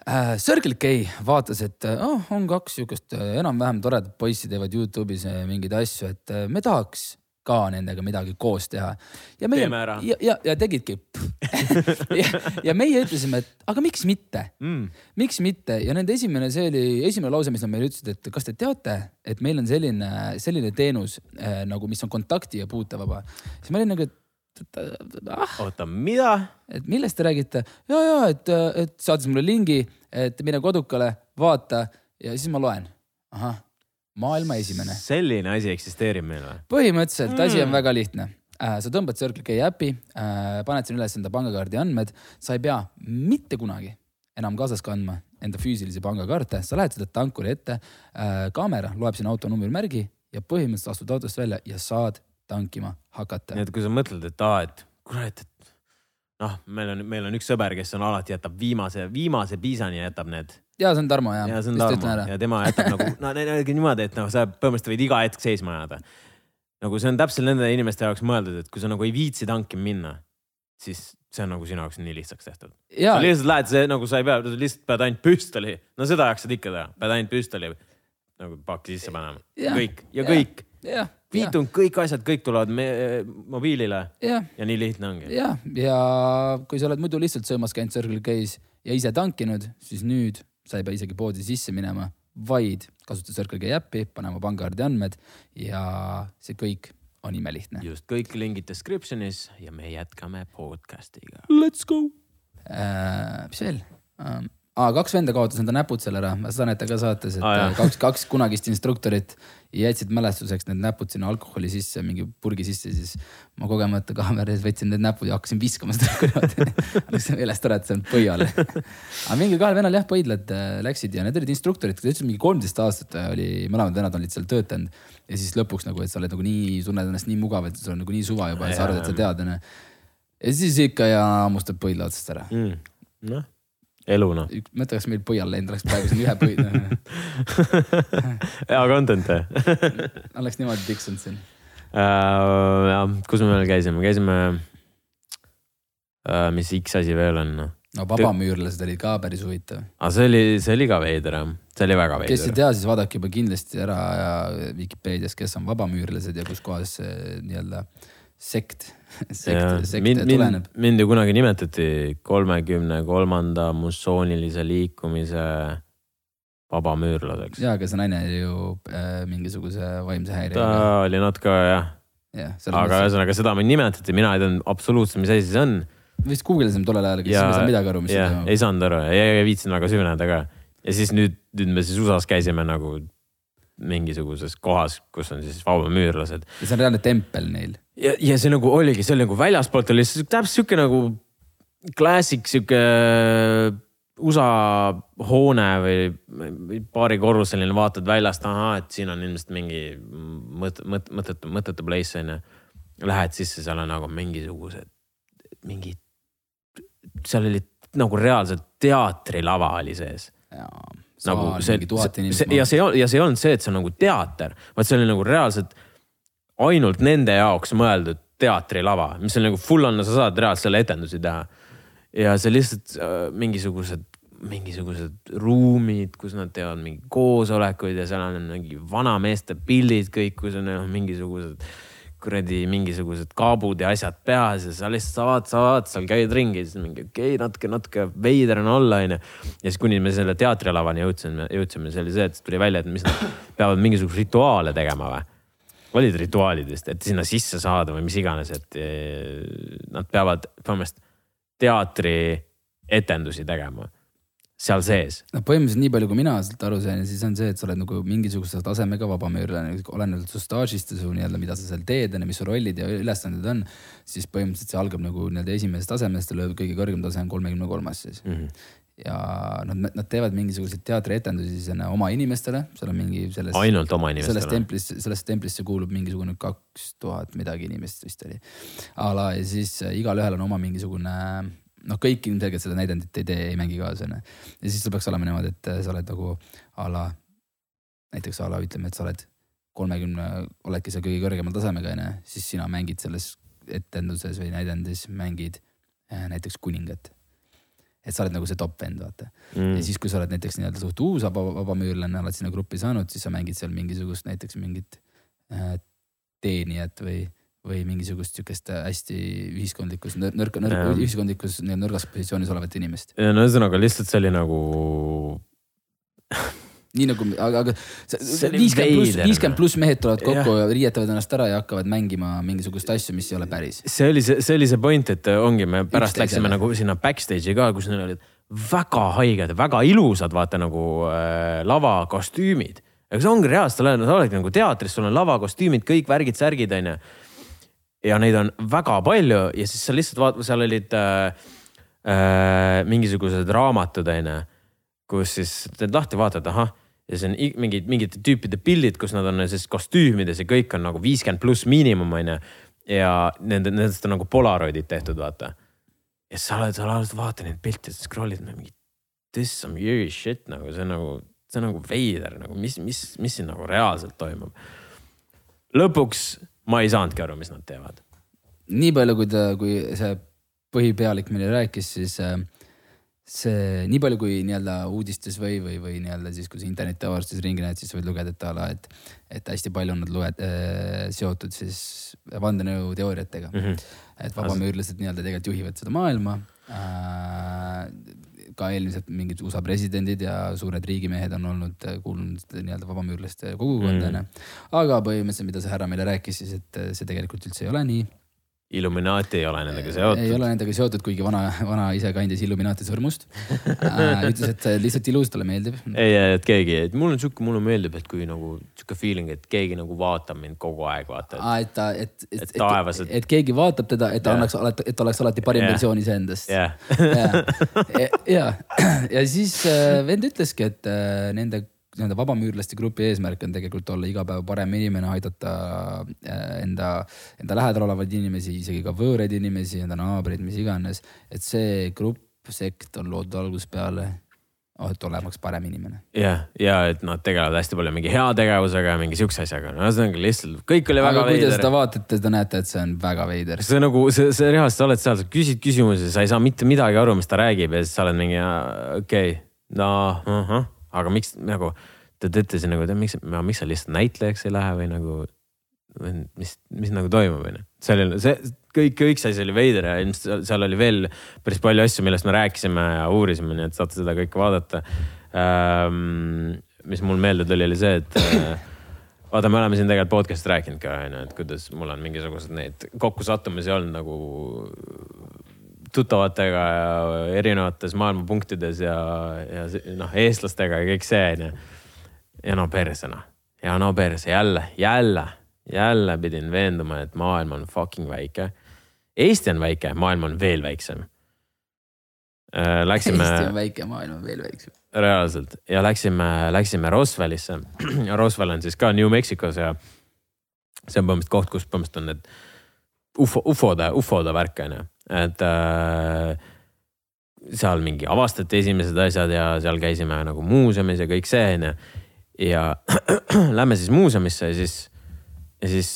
äh,. Circle K vaatas, et äh, oh, on kaks siukest äh, enam-vähem toredat poissi teevad Youtube'is mingeid asju, et me tahaks ka nendega midagi koos teha. ja meie ja, ja, ja tegidki ja, ja meie ütlesime, et aga miks mitte Mm. miks mitte ja nende esimene, see oli esimene lause, mis nad meile ütlesid, et kas te teate, et meil on selline, selline teenus äh, nagu, mis on kontakti ja puutevaba. siis ma olin nagu, et ah, oota, mida? et millest te räägite ja, ja et, et saatis mulle lingi, et mine kodukale, vaata ja siis ma loen. ahah, maailma esimene. selline asi eksisteerib meil või? põhimõtteliselt asi on Mm. väga lihtne. sa tõmbad Circle K äpi, paned sinna üles enda pangakaardi andmed, sa ei pea mitte kunagi enam kaasas kandma enda füüsilisi pangakaarte, sa lähed seda tankuri ette, kaamera loeb sinna auto numbrimärgi ja põhimõtteliselt astud autost välja ja saad tankima hakata nii. et kui sa mõtled, et aa, et kurat, et noh, meil on, meil on üks sõber, kes on alati jätab viimase, viimase piisani jätab need ja see on Tarmo ja, ja see on Tarmo. ja tema jätab nagu, no niimoodi, et noh, sa põhimõtteliselt võid iga hetk seisma jääda. nagu see on täpselt nende inimeste jaoks mõeldud, et kui sa nagu ei viitsi tankima minna, siis see on nagu sinu jaoks nii lihtsaks tehtud. ja sa lihtsalt lähed, see nagu sa ei pea, lihtsalt pead ainult püstoli, no seda jaksad ikka teha, pead ainult püstoli nagu pakki sisse panema, Jah. kõik. Ja Jah. kõik, ja, viitunud kõik asjad, kõik tulevad me, mobiilile ja, ja nii lihtne ongi. ja, ja kui sa oled muidu lihtsalt söömas käinud Circle K-s ja ise tankinud, siis nüüd sa ei pea isegi poodi sisse minema, vaid kasuta Circle K äppi, pane oma pangakaardi andmed ja see kõik on imelihtne. just kõik lingid description'is ja me jätkame podcast'iga. Let's go äh,. mis veel ähm,? aa, kaks venda kaotas enda näpud seal ära, seda näete ka saates, et ah, kaks, kaks kunagist instruktorit jätsid mälestuseks need näpud sinna alkoholi sisse, mingi purgi sisse, siis ma kogemata kaamera ees võtsin need näpud ja hakkasin viskama seda kuradi. läksin meelest ära, et see on põial. aga mingil kahel vennal jah, põidlad äh, läksid ja need olid instruktorid, kes ütlesid mingi kolmteist aastat äh, oli, mõlemad vennad olid seal töötanud. ja siis lõpuks nagu, et sa oled nagu nii, tunned ennast nii mugav, et sul on nagu nii suva juba ja sa arvad, et sa tead onju. ja siis ikka ja hammustab põidla otsast ära. mm.. noh, elu noh. mõtle, kas meil põial läinud oleks praegu siin ühe põid, hea content eh? oleks niimoodi tiksunud siin. uh,. jah, kus me veel käisime, käisime uh,. mis X asi veel on? no vabamüürlased olid ka päris huvitav. aga see oli, see oli ka veider jah, see oli väga kes ei veider. tea, siis vaadake juba kindlasti ära Vikipeedias, kes on vabamüürlased ja kuskohast see nii-öelda sekt, sekt, sekt mind, tuleneb mind, ju kunagi nimetati kolmekümne kolmanda mussoonilise liikumise vabamüürlaseks. ja, aga see naine oli ju äh, mingisuguse vaimse ta häirega. oli natuke jah, jah, aga ühesõnaga seda mind nimetati, mina ei teadnud absoluutselt, mis asi see on vist guugeldasime tollel ajal, siis me ei saanud midagi aru, mis see toimub. ei saanud aru ja ei viitsinud väga süveneda ka. ja siis nüüd, nüüd me siis USA-s käisime nagu mingisuguses kohas, kus on siis vabamüürlased. ja see on reaalne tempel neil. ja, ja see nagu oligi, see oli nagu väljaspoolt oli täpselt sihuke nagu klassik sihuke USA hoone või paarikorruseline, vaatad väljast, ahaa, et siin on ilmselt mingi mõt-, mõt-, mõttetu, mõttetu place on ju. Lähed sisse, seal on nagu mingisugused, mingid, seal oli nagu reaalselt teatrilava oli sees nagu see, see, ja see ja see ei olnud see, et see on nagu teater, vaid see oli nagu reaalselt ainult nende jaoks mõeldud teatrilava, mis on nagu full on, sa saad reaalselt selle etendusi teha. ja see lihtsalt äh, mingisugused, mingisugused ruumid, kus nad teevad mingi koosolekuid ja seal on mingi vanameeste pildid kõik, kus on noh, mingisugused kuradi mingisugused kaabud ja asjad peas ja sa lihtsalt sa vaatad, sa vaatad seal käid ringi, siis mingi okei okay,, natuke, natuke veider on olla, onju. ja siis kuni me selle teatrilavani jõudsime, jõudsime, see oli see, et tuli välja, et mis nad peavad mingisuguseid rituaale tegema või? olid rituaalid vist, et sinna sisse saada või mis iganes, et eh, nad peavad põhimõtteliselt teatrietendusi tegema seal sees. no põhimõtteliselt nii palju, kui mina sealt aru sain, siis on see, et sa oled nagu mingisuguse tasemega vabamüürlane, olenevalt su staažist ja su nii-öelda, mida sa seal teed ja mis su rollid ja ülesanded on. siis põhimõtteliselt see algab nagu nii-öelda esimesest tasemest ja kõige kõrgem tase on kolmekümne kolmas siis mm. -hmm. ja nad, nad teevad mingisuguseid teatrietendusi siis oma inimestele, seal on mingi selles. ainult oma inimestele. templist, sellest templisse kuulub mingisugune kaks tuhat midagi inimest vist oli. a la ja siis äh, igalühel on oma mingisugune noh, kõik ilmselgelt seda näidendit ei tee, ei mängi kaasa onju. ja siis sul peaks olema niimoodi, et äh, sa oled nagu a la, näiteks a la ütleme, et sa oled kolmekümne, oledki seal kõige kõrgemal tasemega onju, siis sina mängid selles etenduses või näidendis mängid äh, näiteks kuningat. et sa oled nagu see top vend, vaata mm.. ja siis, kui sa oled näiteks nii-öelda suht uus vaba, vabamüürlane, oled sinna gruppi saanud, siis sa mängid seal mingisugust näiteks mingit äh, teenijat või, või mingisugust sihukest hästi ühiskondlikus, nõrka, nõrka ühiskondlikus nõrgas positsioonis olevat inimest. no ühesõnaga lihtsalt see oli nagu, nii nagu, aga, aga viiskümmend pluss, veider, viiskümmend noh. pluss mehed tulevad kokku ja riietavad ennast ära ja hakkavad mängima mingisugust asju, mis ei ole päris. see oli see, see oli see point, et ongi, me pärast Üksteisele. läksime nagu sinna backstage'i ka, kus neil olid väga haiged, väga ilusad, vaata nagu äh, lavakostüümid. aga see ongi reaalselt, sa oled, sa oledki nagu teatris, sul on lavakostüümid, kõik värgid, särgid, onju. Ja neid on väga palju ja siis sa lihtsalt vaatad, seal olid äh, äh, mingisugused raamatud, onju. kus siis teed lahti, vaatad, ahah ja see on mingid, mingite tüüpide pildid, kus nad on siis kostüümides ja kõik on nagu viiskümmend pluss miinimum, onju. ja nende, nendest on nagu polaroidid tehtud, vaata. ja sa oled, sa oled, vaatad neid pilte, scroll'id mingi this some weird shit nagu see on nagu see on nagu veider nagu, mis, mis, mis siin nagu reaalselt toimub. lõpuks ma ei saanudki aru, mis nad teevad. nii palju, kui ta, kui see põhipealik meile rääkis, siis äh, see nii palju, kui nii-öelda uudistes või, või, või nii-öelda siis, kui sa interneti avastustes ringi näed, siis võid lugeda, et a la, et, et hästi palju on nad loed, äh, seotud siis vandenõuteooriatega mm. -hmm. et vabamüürlased nii-öelda tegelikult juhivad seda maailma äh, ka eelmised mingid USA presidendid ja suured riigimehed on olnud, äh, kuulunud nii-öelda vabamüürlaste kogukonda onju mm.. aga põhimõtteliselt, mida see härra meile rääkis, siis et äh, see tegelikult üldse ei ole nii Illuminaati ei ole nendega seotud. ei ole nendega seotud, kuigi vana, vana ise kandis Illuminaati sõrmust äh,. ütles, et lihtsalt ilus, talle meeldib. ei, et keegi, et mul on sihuke, mulle meeldib, et kui nagu sihuke feeling, et keegi nagu vaatab mind kogu aeg, vaata. aa, et ta, et, et, et, taevas, et, et keegi vaatab teda, et ta yeah. annaks alati, et oleks alati parim yeah. versioon iseendast. jah. ja, ja, ja siis äh, vend ütleski, et äh, nende nii-öelda vabamüürlaste grupi eesmärk on tegelikult olla iga päev parem inimene, aidata äh, enda, enda lähedal olevaid inimesi, isegi ka võõraid inimesi, enda naabreid, mis iganes. et see grupp, sekt on loodud algusest peale et olemaks parem inimene. jah, ja et nad tegelevad hästi palju mingi heategevusega ja mingi sihukese asjaga, no ühesõnaga lihtsalt kõik oli väga Aga veider. kui te seda vaatate, te näete, et see on väga veider. see nagu see, see reaalselt, sa oled seal, sa küsid küsimusi, sa ei saa mitte midagi aru, mis ta räägib ja siis sa oled mingi okei okay,, no uh -huh aga miks nagu te teete siin nagu, miks, miks sa lihtsalt näitlejaks ei lähe või nagu, mis, mis nagu toimub, onju. seal oli see kõik, kõik see asi oli veider ja ilmselt seal oli veel päris palju asju, millest me rääkisime ja uurisime, nii et saate seda kõike vaadata ähm,. mis mul meelde tuli, oli see, et äh, vaata, me oleme siin tegelikult podcast'is rääkinud ka onju, et kuidas mul on mingisugused neid kokkusattumisi olnud nagu tuttavatega ja erinevates maailmapunktides ja, ja noh, eestlastega ja kõik see onju. ja no perse noh, ja no perse jälle, jälle, jälle pidin veenduma, et maailm on fucking väike. Eesti on väike, maailm on veel väiksem. Äh, läksime. Eesti on väike, maailm on veel väiksem. reaalselt ja läksime, läksime Roswellisse. Roswell on siis ka New Mexicos ja see on põhimõtteliselt koht, kus põhimõtteliselt on need ufo, ufode, ufode värk on ju et äh, seal mingi avastati esimesed asjad ja seal käisime nagu muuseumis ja kõik see onju. ja lähme siis muuseumisse ja siis, ja siis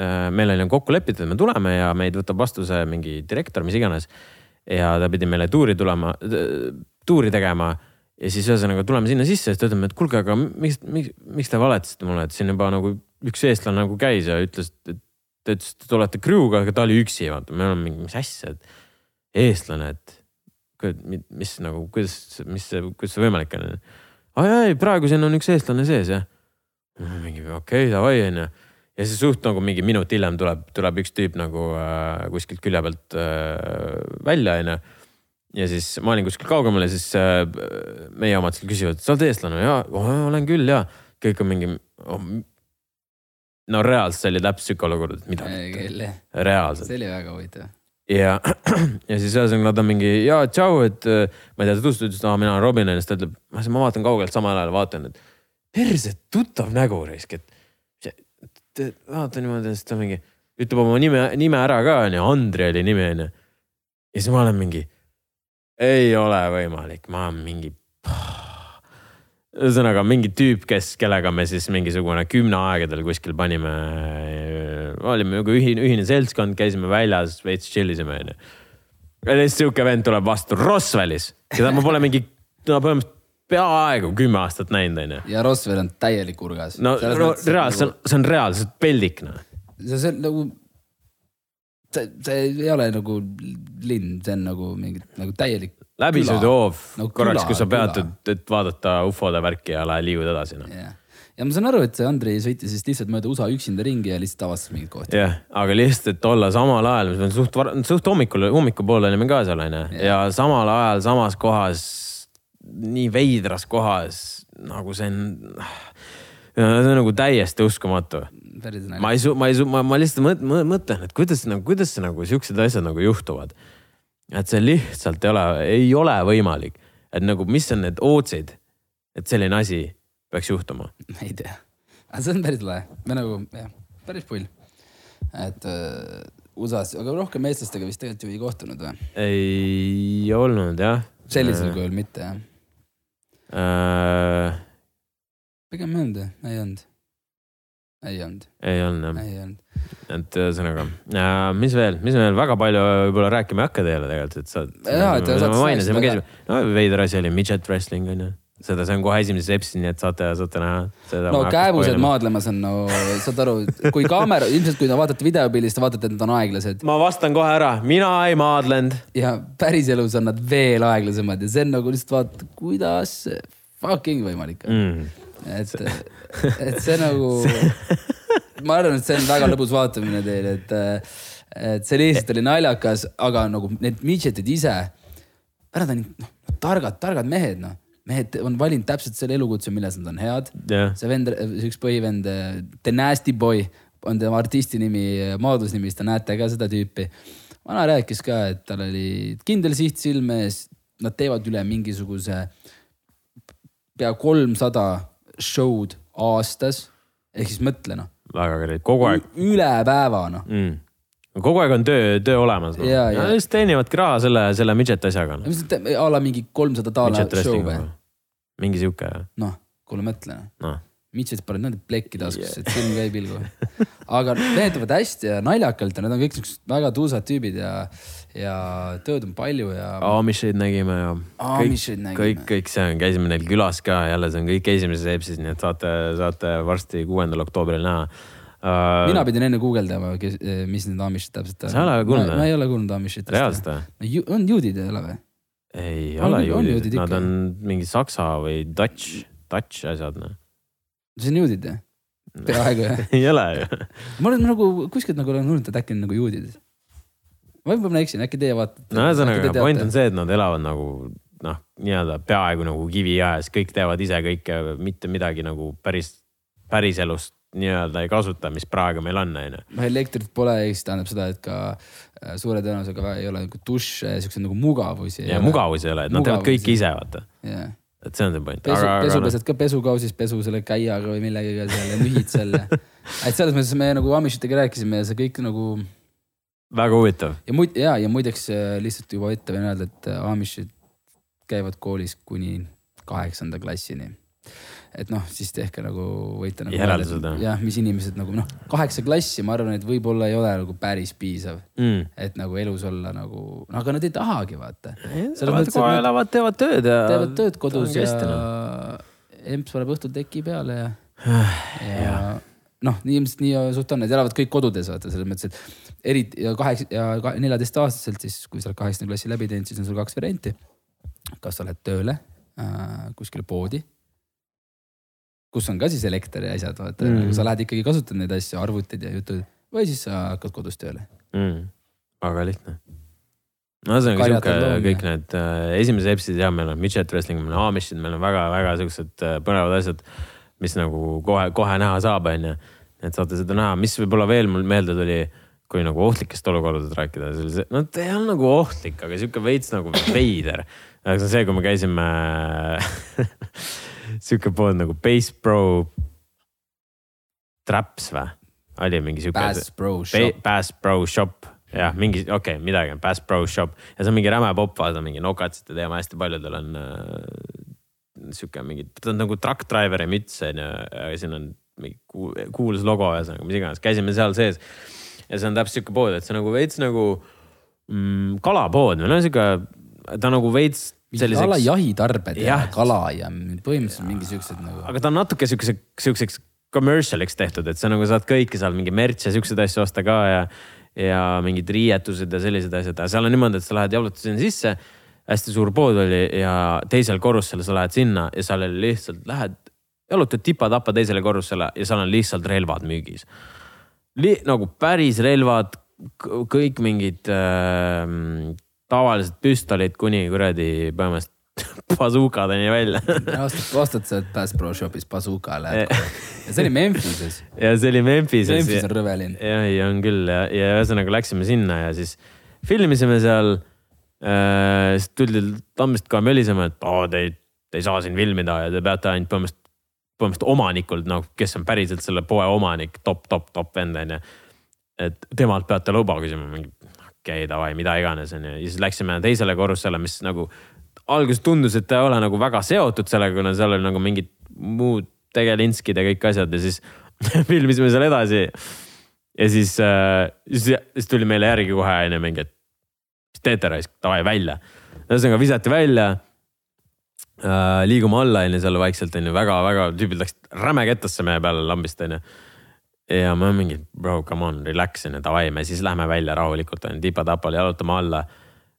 äh, meil oli kokku lepitud, et me tuleme ja meid võtab vastu see mingi direktor, mis iganes. ja ta pidi meile tuuri tulema, tuuri tegema ja siis ühesõnaga tuleme sinna sisse siis ta ütleb, et kuulge, aga miks, miks, miks te valetasite mulle, et siin juba nagu üks eestlane nagu käis ja ütles, et ta ütles, et te olete crew'ga, aga ta oli üksi, vaata, me oleme mingi, mis asja, et eestlane, et mis nagu, kuidas, mis kuidas see võimalik on? aa ei, praegu siin on üks eestlane sees jah. mingi okei okay,, davai onju. ja siis suht nagu mingi minut hiljem tuleb, tuleb üks tüüp nagu äh, kuskilt külje pealt äh, välja onju. ja siis ma olin kuskil kaugemal ja siis äh, meie omad seal küsivad, sa oled eestlane? jaa, olen küll ja. kõik on mingi oh, no reaalselt see oli täpselt sihuke olukord, et mida mitte. reaalselt. see oli väga huvitav. ja, ja siis ühesõnaga nad on mingi ja tšau, et äh, ma ei tea, ta tutvustas, ütles, et mina olen Robin ja siis ta ütleb, ma vaatan kaugelt samal ajal vaatan, et perse tuttav nägu raisk, et vaata niimoodi, siis ta mingi ütleb oma nime, nime ära ka onju, Andri oli nimi onju. ja siis ma olen mingi, ei ole võimalik, ma olen mingi ühesõnaga mingi tüüp, kes, kellega me siis mingisugune kümneaegadel kuskil panime, olime nagu ühine, ühine seltskond, käisime väljas, veits chill isime onju. ja siis sihuke vend tuleb vastu Roswellis, keda ma pole mingi, no põhimõtteliselt peaaegu kümme aastat näinud onju. ja Roswell on täielik urgas. no reaalselt, see on, see on reaalselt peldik noh. see, see on nagu see, see ei ole nagu linn, see on nagu mingi nagu täielik läbisõiduhoov no, korraks, kui sa peatud, et vaadata ufode värki ja lähed liigud edasi no.. Yeah. ja ma saan aru, et see Andrei sõitis vist lihtsalt mööda USA üksinda ringi ja lihtsalt avastas mingit kohta. jah yeah,, aga lihtsalt, et olla samal ajal, me suht, suht hommikul, hommikupoole olime ka seal onju yeah. ja samal ajal samas kohas, nii veidras kohas nagu see on see on nagu täiesti uskumatu päris ma ei ma ei ma, ma lihtsalt mõt-, mõtlen, et kuidas nagu, kuidas see nagu siuksed asjad nagu juhtuvad. Et see lihtsalt ei ole, ei ole võimalik, et nagu, mis on need ootsid, et selline asi peaks juhtuma. ei tea, aga see on päris lahe, me nagu jah, päris pull. et äh, USA-s, aga rohkem eestlastega vist tegelikult ju ei kohtunud või? ei olnud jah. sellisel kujul mitte jah, äh,. pigem ei olnud ei olnud. Ei olnud, ei olnud jah, et ühesõnaga äh,, mis veel, mis veel väga palju võib-olla rääkima ei hakka teile tegelikult, et sa. Jaa, et mainisime, rääkida, käisime, no veider asi oli midget wrestling on ju, seda, see on kohe esimeses episoodis, nii et saate, saate näha. no kääbused. maadlemas on no, saad aru, kui kaamera, ilmselt kui te vaatate videopildist, te vaatate, et nad on aeglased ma vastan kohe ära, mina ei maadlenud. ja päriselus on nad veel aeglasemad ja see on nagu lihtsalt vaata, kuidas fucking võimalik on Mm. et, et see nagu, ma arvan, et see on väga lõbus vaatamine teil, et, et see lihtsalt oli naljakas, aga nagu need midžetid ise, nad on noh, targad, targad mehed, noh. mehed on valinud täpselt selle elukutse, milles nad on head. jah, see vend, see üks põhivend, The Nasty Boy on tema artisti nimi, maadlusnimi, siis te näete ka seda tüüpi. vana rääkis ka, et tal oli kindel siht silme ees, nad teevad üle mingisuguse pea kolmsada show'd aastas. ehk siis mõtle noh, väga great, kogu aeg üle päeva noh. mm.. kogu aeg on töö, töö olemas no.. Jaa. lihtsalt teenivadki raha selle, selle midget asjaga no.. a la mingi kolmsada midget show või?. mingi sihuke, noh, kuule mõtle noh noh. Mitchell paneb niimoodi plekki taskusse, et silm ka ei pilgu. Aga need teevad hästi ja naljakalt ja need on kõik siuksed väga tuusad tüübid ja, ja tööd on palju ja. Amishid nägime ja kõik, Amishid nägime. kõik, kõik see on, käisime neil külas ka jälle, see on kõik esimeses episoodis, nii et saate, saate varsti kuuendal oktoobril näha uh,. mina pidin enne guugeldama, mis need Amishid täpselt on. Sa ei ole kuulnud, ma, ei ole kuulnud Amishitest. reaalselt või? on juudid ei ole või? ei On- ole juudid nad on mingi saksa või Dutch, Dutch asjad noh. see on juudid jah? Peaaegu jah. ei ole ju. ma olen nagu kuskilt nagu olen kuulnud, et äkki on nagu juudid. ma võib-olla eksin, äkki teie vaatate. no ühesõnaga, point on see, et nad elavad nagu noh, nii-öelda peaaegu nagu kiviajas, kõik teevad ise kõike, mitte midagi nagu päris, päriselust nii-öelda ei kasuta, mis praegu meil on, onju. noh, elektrit pole, siis tähendab seda, et ka äh, suure tõenäosusega ei ole nagu dušše ja siukseid nagu mugavusi. ja mugavus ei ole, et nad teevad Mugavusi. kõike ise, vaata. jah, et see on see point. pesu, aga, pesu aga noh, pesed ka pesukausis pesu selle käiaga või millegagi seal ja nühid selle. et selles mõttes me nagu Amishitega rääkisime ja see kõik nagu väga huvitav. ja muid ja, ja muideks äh, lihtsalt juba ette võin öelda, et äh, Amishid käivad koolis kuni kaheksanda klassini. Et noh, siis tehke nagu võite nagu. Järeldused, jah? jah, mis inimesed nagu noh, kaheksa klassi, ma arvan, et võib-olla ei ole nagu päris piisav, mm.. et nagu elus olla nagu, no aga nad ei tahagi vaata. Nad kohe elavad, teevad tööd ja. teevad tööd kodus ja noh. emps paneb õhtul teki peale ja, ja noh, nii ilmselt nii suht on, nad elavad kõik kodudes vaata selles mõttes, et eriti ja kaheksa ja neljateistaastaselt siis, kui sa oled kaheksanda klassi läbi teinud, siis on sul kaks varianti. kas sa lähed tööle äh, kuskile poodi, kus on ka siis elekter ja asjad, vaata Mm. mm., sa lähed ikkagi kasutad neid asju, arvutid ja jutud või siis sa hakkad kodus tööle. mm.. väga lihtne. no ühesõnaga sihuke kõik need äh, esimesed episoodid jah, meil on midget wrestling, meil on Amishid, meil on väga-väga siuksed äh, põnevad asjad, mis nagu kohe-kohe näha saab, onju. et saate seda näha, mis võib-olla veel mul meelde tuli, kui nagu ohtlikest olukordadest rääkida, see, no ta ei olnud nagu ohtlik, aga sihuke veits nagu veider. aga see on see, kui me käisime sihuke pood nagu Base Pro Traps või? oli mingi sihuke. Bass Pro Shop. Bass Pro Shop, jah, mingi, okei okay,, midagi on Bass Pro Shop ja see on mingi räme popp, vaata mingi nokatsite teema, hästi paljudel on äh, sihuke mingi, ta on nagu truck driver'i müts on ju, ja siin on mingi ku- kuulus logo ühesõnaga, mis iganes, käisime seal sees. ja see on täpselt sihuke pood, et see on nagu veits nagu mm, kalapood või no sihuke, ta on nagu veits selliseks, jahitarbed ja kala ja põhimõtteliselt mingi siuksed nagu. aga ta on natuke siukse, siukseks commercial'iks tehtud, et sa nagu saad kõike seal mingi merch ja siukseid asju osta ka ja ja mingid riietused ja sellised asjad, aga seal on niimoodi, et sa lähed jalutad sinna sisse. hästi suur pood oli ja teisel korrusel sa lähed sinna ja seal oli lihtsalt lähed, jalutad tipa-tapa teisele korrusele ja seal on lihtsalt relvad müügis. nagu päris relvad, kõik mingid äh, tavalised püstolid kuni kuradi põhimõtteliselt bazukadeni välja ostad, ostad sealt Bass Pro Shopis bazooka, lähed kohe. ja see oli Memphises. ja see oli Memphises. Memphis on rõve linn. jah, ei on küll ja, ja ühesõnaga läksime sinna ja siis filmisime seal äh,. siis tuldi tammist ka mölisema, et oo, te ei, te ei saa siin filmida ja te peate ainult põhimõtteliselt, põhimõtteliselt omanikult nagu, kes on päriselt selle poe omanik top, top, top vend on ju. et temalt peate luba küsima, mingi okei okay,, davai, mida iganes on ju, ja siis läksime teisele korrusele, mis nagu alguses tundus, et ta ei ole nagu väga seotud sellega, kuna seal oli nagu mingid muud tegelinskid ja kõik asjad ja siis filmisime seal edasi. ja siis äh,, siis, siis tuli meile järgi kohe onju mingi, et mis teete raisk, davai välja. ühesõnaga visati välja äh,. liigume alla onju seal vaikselt onju, väga-väga tüübid läksid räme kettasse meie peale lambist onju ja ma mingi, bro, come on, relax onju, davai, me siis lähme välja rahulikult onju, tipa-tapal jalutame alla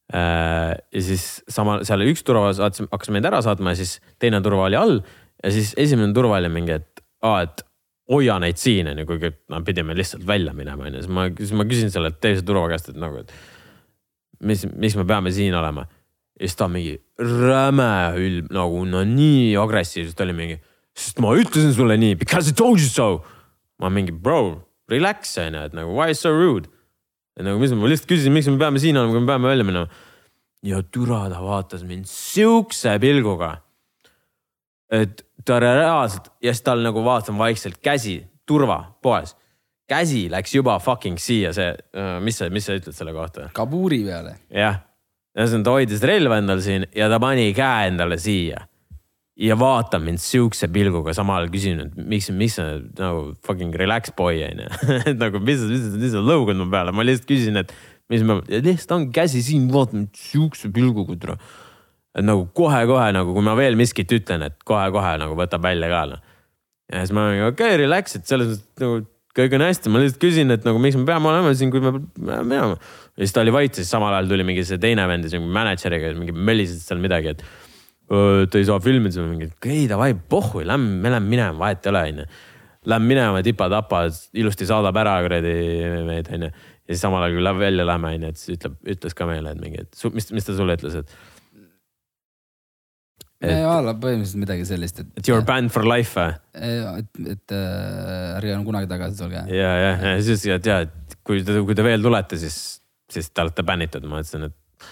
Äh, ja siis sama seal üks turva hakkas meid ära saatma ja siis teine turva oli all ja siis esimene turva oli mingi, et aa, et hoia neid siin onju, kuigi no pidime lihtsalt välja minema onju, siis ma, siis ma küsin sellelt teise turva käest, et nagu, et mis, miks me peame siin olema. ja siis ta mingi räme ülb nagu no nii agressiivselt oli mingi, sest ma ütlesin sulle nii, because I told you so. Ma mingi bro, relax onju, et nagu why so rude et nagu mis ma lihtsalt küsisin, miks me peame siin olema, kui me peame välja minema. ja türa ta vaatas mind siukse pilguga. et ta reaalselt ja siis tal nagu vaatan vaikselt käsi, turva poes. käsi läks juba fucking siia, see, äh, mis sa, mis sa ütled selle kohta? kabuuri peale. jah, ühesõnaga ta hoidis relva endal siin ja ta pani käe endale siia ja vaatab mind siukse pilguga, samal ajal küsin, et miks, miks sa nagu fucking relax boy on ju. et nagu, mis mis mis sa lõugad mu peale, ma lihtsalt küsin, et mis ma, lihtsalt on käsi siin, vaata mind siukse pilguga tule. et nagu kohe-kohe nagu, kui ma veel miskit ütlen, et kohe-kohe nagu võtab välja ka noh. ja siis ma olin okei okay,, relax, et selles mõttes nagu kõik on hästi, ma lihtsalt küsin, et nagu miks me peame olema siin, kui me peame minema. ja siis ta oli vait, siis samal ajal tuli mingi see teine vend, see mänedžeriga, mingi mölises seal midagi, et et ei saa filmida, siis ma mingi, ei davai, pohhu, lähme, me läheme minema, vahet ei ole, onju. Lähme minema tipa-tapa, ilusti saadab ära kuradi meid, onju. ja siis samal ajal, kui läheb välja lähme, onju, et siis ütleb, ütles ka meile, et mingi, et mis, mis ta sulle ütles, et. et alla põhimõtteliselt midagi sellist, et. et you are banned for life või? et, et äh, ärge enam kunagi tagasi tulge. ja, ja, ja siis, et ja, et kui te, kui te veel tulete, siis, siis te olete bännitud, ma ütlesin, et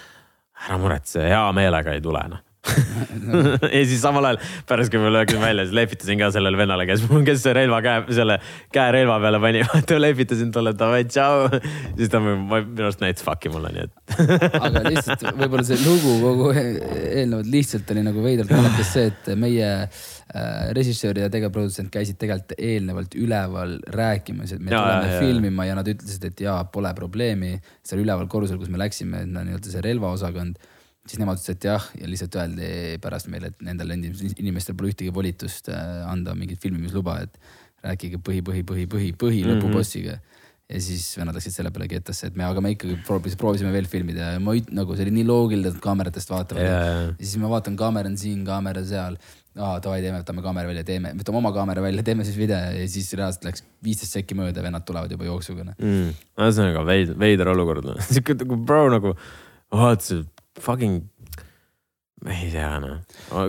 ära muretse, hea meelega ei tule noh ja siis samal ajal pärast, kui me läksime välja, siis lehvitasin ka sellele vennale, kes, kes relva käe, selle käe relva peale pani, vaata lehvitasin talle davai, tšau. siis ta minu arust näitas fuck'i mulle, nii et aga lihtsalt võib-olla see lugu kogu eelnevalt lihtsalt oli nagu veidralt mäletas see, et meie äh, režissöör ja tegevprodutsent käisid tegelikult eelnevalt üleval rääkimas, et me ja, tuleme ja, filmima ja nad ütlesid, et jaa, pole probleemi. seal üleval korrusel, kus me läksime, nii-öelda see relvaosakond siis nemad ütlesid, et jah, ja lihtsalt öeldi pärast meile, et nendel inimestel pole ühtegi volitust äh, anda mingit filmimisluba, et rääkige põhi, põhi, põhi, põhi, põhi mm -hmm. lõpubossiga. ja siis vennad läksid selle peale kettasse, et me, aga me ikkagi proovisime, proovisime veel filmida ja ma nagu see oli nii loogiline, et kaameratest vaatavad yeah.. ja siis ma vaatan, kaamera on siin, kaamera seal. aa, davai, teeme, võtame kaamera välja, teeme, võtame oma kaamera välja, teeme siis video ja siis reaalselt läks viisteist sekki mööda, vennad tulevad juba jooksuga mm.. ühesõnaga veid, veider olukord, sihuke nagu bro nagu, vaatasid fucking ma ei tea noh,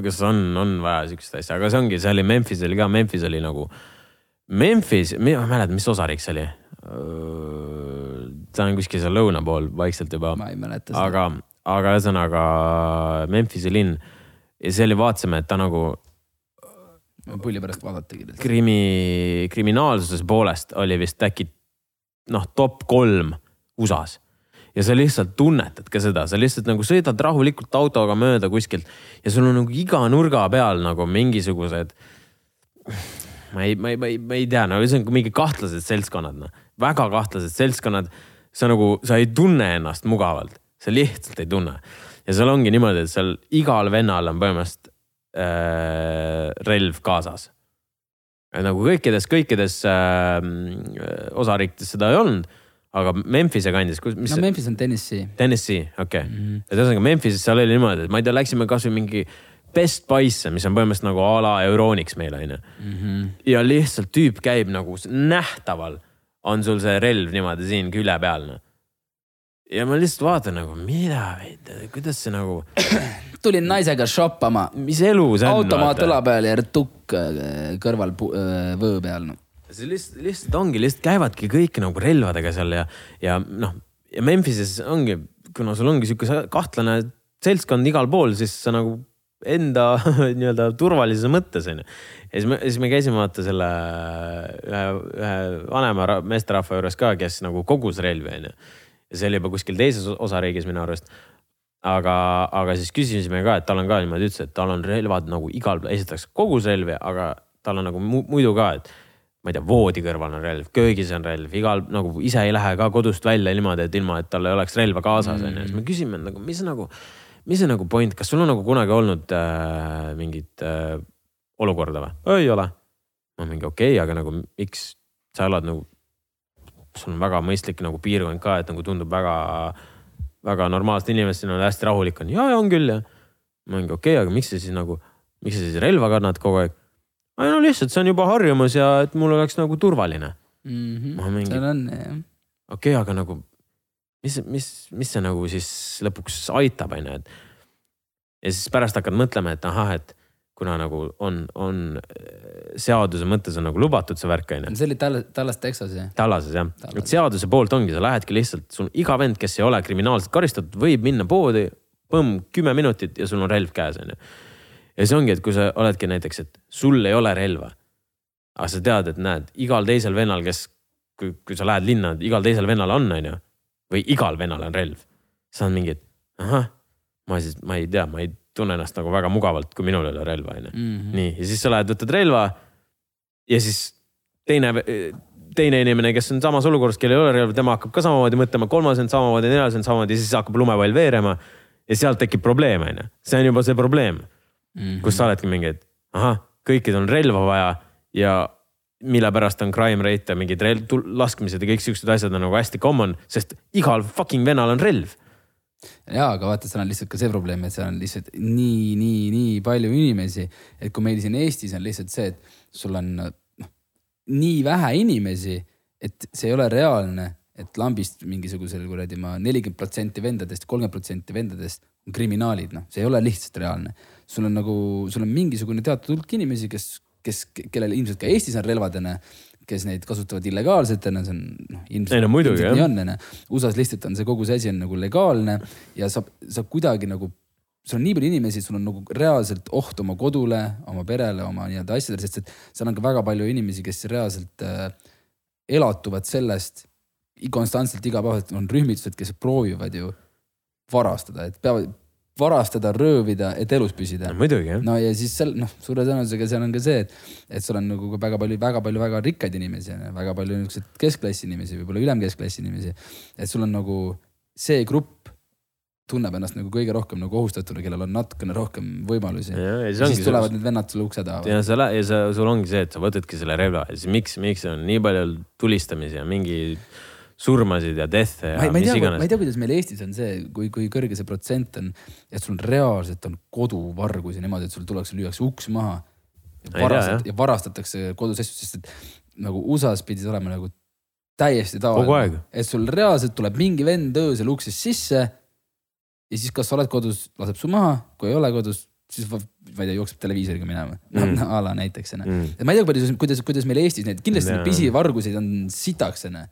kas on, on vaja siukest asja, aga see ongi, see oli Memphis oli ka, Memphis oli nagu. Memphis, ma ei mäleta, mis osariik see oli. ta on kuskil seal lõuna pool vaikselt juba. ma ei mäleta seda. aga, aga ühesõnaga Memphisi linn ja see oli, vaatasime, et ta nagu. pulli pärast vaadatagi. krimi, kriminaalsuses poolest oli vist äkki noh, top kolm USA-s ja sa lihtsalt tunnetad ka seda, sa lihtsalt nagu sõidad rahulikult autoga mööda kuskilt ja sul on nagu iga nurga peal nagu mingisugused. ma ei, ma ei, ma ei, ma ei tea, no on mingi kahtlased seltskonnad, noh, väga kahtlased seltskonnad. sa nagu, sa ei tunne ennast mugavalt, sa lihtsalt ei tunne ja seal ongi niimoodi, et seal igal vennal on põhimõtteliselt äh, relv kaasas. nagu kõikides, kõikides äh, osariikides seda ei olnud aga Memphise kandis, kus, mis? no Memphis on Tennessee. Tennessee, okei okay. mm -hmm.. et ühesõnaga Memphises seal oli niimoodi, et ma ei tea, läksime kasvõi mingi Best Buy'sse, mis on põhimõtteliselt nagu a la Euronics meil on ju. Mhm. ja lihtsalt tüüp käib nagu nähtaval on sul see relv niimoodi siin külje peal noh. ja ma lihtsalt vaatan nagu, mida, kuidas see nagu. tulin naisega shoppama, mis elu see on? automaat õla peal ja tukk äh, kõrval äh, vöö peal no.. See lihtsalt, lihtsalt ongi, lihtsalt käivadki kõik nagu relvadega seal ja, ja noh, ja Memphises ongi, kuna sul ongi sihuke kahtlane seltskond igal pool, siis sa nagu enda nii-öelda turvalisuse mõttes onju. ja siis me, siis me käisime vaata selle ühe, ühe vanema ra- meesterahva juures ka, kes nagu kogus relvi onju. ja see oli juba kuskil teises osariigis minu arust aga, aga siis küsisime ka, et tal on ka niimoodi, ütles, et tal on relvad nagu igal, esiteks kogus relvi, aga tal on nagu mu- muidu ka, et ma ei tea, voodi kõrval on relv, köögis on relv, igal nagu ise ei lähe ka kodust välja niimoodi, et ilma, et tal ei oleks relva kaasas onju, siis me küsime, et nagu mis nagu, mis see nagu point, kas sul on nagu kunagi olnud äh, mingit äh, olukorda või? ei ole. ma mingi okei okay,, aga nagu miks sa elad nagu, sul on väga mõistlik nagu piirkond ka, et nagu tundub väga väga normaalsed inimesed, siin on hästi rahulik on, ja, ja on küll ja. ma mingi okei okay,, aga miks sa siis nagu, miks sa siis relva kannad kogu aeg? Ei no lihtsalt see on juba harjumus ja et mul oleks nagu turvaline. Ma mingi- seal on jah. okei okay,, aga nagu mis, mis, mis see nagu siis lõpuks aitab, onju, et. ja siis pärast hakkad mõtlema, et ahah, et kuna nagu on, on äh, seaduse mõttes on nagu lubatud see värk, onju. see oli Dallas, Dallas, Texas jah. Tallases jah, Tallases. et seaduse poolt ongi, sa lähedki lihtsalt, sul iga vend, kes ei ole kriminaalselt karistatud, võib minna poodi, põmm, kümme minutit ja sul on relv käes, onju. Ja see ongi, et kui sa oledki näiteks, et sul ei ole relva. aga sa tead, et näed, igal teisel vennal, kes, kui, kui sa lähed linna, igal teisel vennal on, onju. või igal vennal on relv. sa oled mingi, et ahah, ma siis, ma ei tea, ma ei tunne ennast nagu väga mugavalt, kui minul ei ole relva, onju. Mhm. nii, ja siis sa lähed, võtad relva ja siis teine, teine inimene, kes on samas olukorras, kellel ei ole relva, tema hakkab ka samamoodi mõtlema, kolmas on samamoodi, neljas on samamoodi siis hakkab lumepall veerema. ja sealt tekib probleem, onju, see on juba see probleem, Mhm. kus sa oledki mingi, et ahah, kõikidel on relva vaja ja mille pärast on crime rate ja mingid relv, laskmised ja kõik siuksed asjad on nagu hästi common, sest igal fucking vennal on relv. ja, aga vaata, seal on lihtsalt ka see probleem, et seal on lihtsalt nii, nii, nii palju inimesi, et kui meil siin Eestis on lihtsalt see, et sul on noh, nii vähe inimesi, et see ei ole reaalne, et lambist mingisugusel kuradi ma nelikümmend protsenti vendadest, kolmkümmend protsenti vendadest on kriminaalid, noh, see ei ole lihtsalt reaalne. Sul on nagu, sul on mingisugune teatud hulk inimesi, kes, kes, kellel ilmselt ka Eestis on relvadena, kes neid kasutavad illegaalsetena, see on noh, ilmselt. Ei no muidugi, jah. nii on, onju. USA-s lihtsalt on see kogu see asi on nagu legaalne ja saab, saab kuidagi nagu, sul on nii palju inimesi, sul on nagu reaalselt oht oma kodule, oma perele, oma nii-öelda asjadele, sest et seal on ka väga palju inimesi, kes reaalselt äh, elatuvad sellest konstantselt igapäevaselt on rühmitused, kes proovivad ju varastada, et peavad varastada, röövida, et elus püsida. muidugi jah. no ja siis seal noh, suure tõenäosusega seal on ka see, et, et sul on nagu väga palju, väga palju väga rikkaid inimesi on ju, väga palju niisuguseid keskklassi inimesi, võib-olla ülemkeskklassi inimesi. et sul on nagu see grupp tunneb ennast nagu kõige rohkem nagu ohustatuna, kellel on natukene rohkem võimalusi. ja, ja ja see ongi siis tulevad need vennad sulle ukse taha. ja sa ja sa, sul ongi see, et sa võtadki selle relva ja siis miks, miks on nii palju tulistamisi ja mingi surmasid ja death'e ma ja ma mis tea, ma iganes ei. tea, kuidas meil Eestis on see, kui, kui kõrge see protsent on, et sul reaalselt on koduvargusi niimoodi, et sul tullakse, lüüakse uks maha. Varastat, ja varastatakse kodus asju, sest et nagu USA-s pidi see olema nagu täiesti tavaline. et sul reaalselt tuleb mingi vend öösel uksest sisse. ja siis, kas sa oled kodus, laseb su maha, kui ei ole kodus, siis ma ei tea, jookseb televiisoriga minema Mm. mm.. a la näiteks onju. Mm. ma ei tea, kuidas, kuidas, kuidas meil Eestis neid, kindlasti neid pisivarguseid on sitaks onju.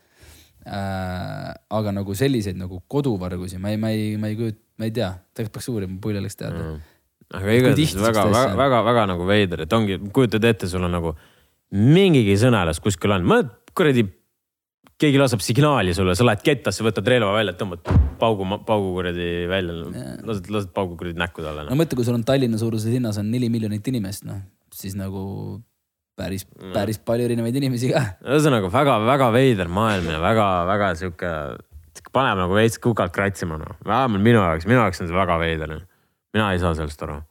Aga nagu selliseid nagu koduvargusi ma ei, ma ei, ma ei kujuta, ma ei tea, tegelikult peaks uurima, pull oleks teada mm.. aga igatahes väga, väga väga, väga nagu veider, et ongi, kujutad ette, sul on nagu mingigi sõnelas kuskil on, mõned kuradi, keegi laseb signaali sulle, sa lähed kettasse, võtad relva välja, tõmbad paugu, paugu kuradi välja, lased, lased paugu kuradi näkku talle no. mõtle, kui sul on Tallinna suuruses linnas on neli miljonit inimest, noh siis nagu päris, päris palju erinevaid inimesi ka. ühesõnaga väga-väga veider maailm ja väga-väga sihuke, paneb nagu veits kukalt kratsima noh, vähemalt minu jaoks, minu jaoks on see väga veider. mina ei saa sellest aru.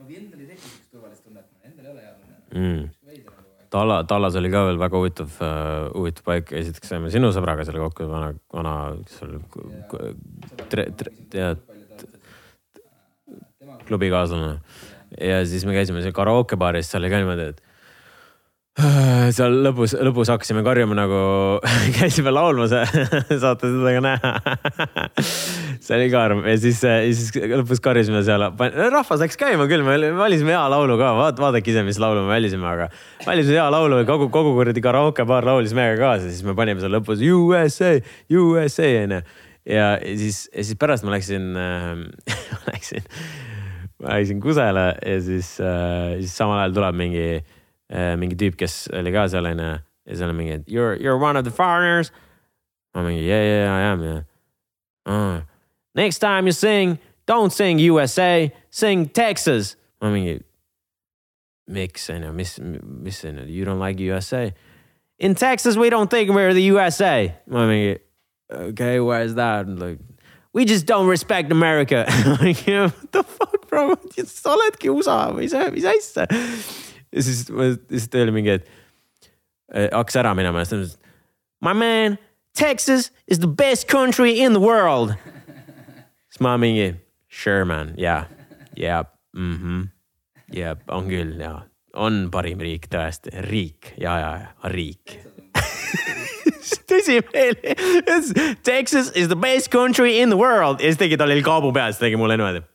no endal ei teki siukest turvalist tunnet, endal ei ole hea tunne. Mm. veider on kogu aeg. Talla, Tallas oli ka veel väga huvitav uh,, huvitav paik, esiteks saime sinu sõbraga selle kokku, vana, vana, kes seal, tead, klubikaaslane. ja siis me käisime seal karaokebaaris, seal oli ka niimoodi, et seal lõpus, lõpus hakkasime karjuma nagu käisime laulmas saate seda ka näha. See oli karm ja siis, siis lõpus karjusime seal, rahvas läks käima küll, me valisime hea laulu ka, vaat-, vaadake ise, mis laulu me valisime, aga valisime hea laulu ja kogu, kogu kuradi karaokebaar laulis meiega kaasa, siis me panime seal lõpus USA, USA onju. ja siis, ja siis pärast ma läksin äh,, läksin, ma läksin kusele ja siis äh,, siis samal ajal tuleb mingi mingi tüüp, kes oli ka seal onju ja seal on mingi you are, you are one of the foreigners. ma mingi yeah, yeah, I am yeah uh,. Next time you sing, don't sing USA, sing Texas. ma mingi, miks onju, mis, mis onju, you don't like USA? In Texas we don't think we're the USA. ma mingi, okay, why is that? Like, we just don't respect America What the fuck bro, sa oledki USA või sa, mis asja ja siis, siis ta oli mingi, et äh, hakkas ära minema ja siis ta ütles. My man, Texas is the best country in the world. siis ma mingi, sure man, jaa, jaa, mhmh, jaa, on küll ja on parim riik tõesti, riik ja, ja, ja riik tõsimeeli, Texas is the best country in the world ja siis tegi, tal oli kaabu peas, tegi mulle niimoodi ja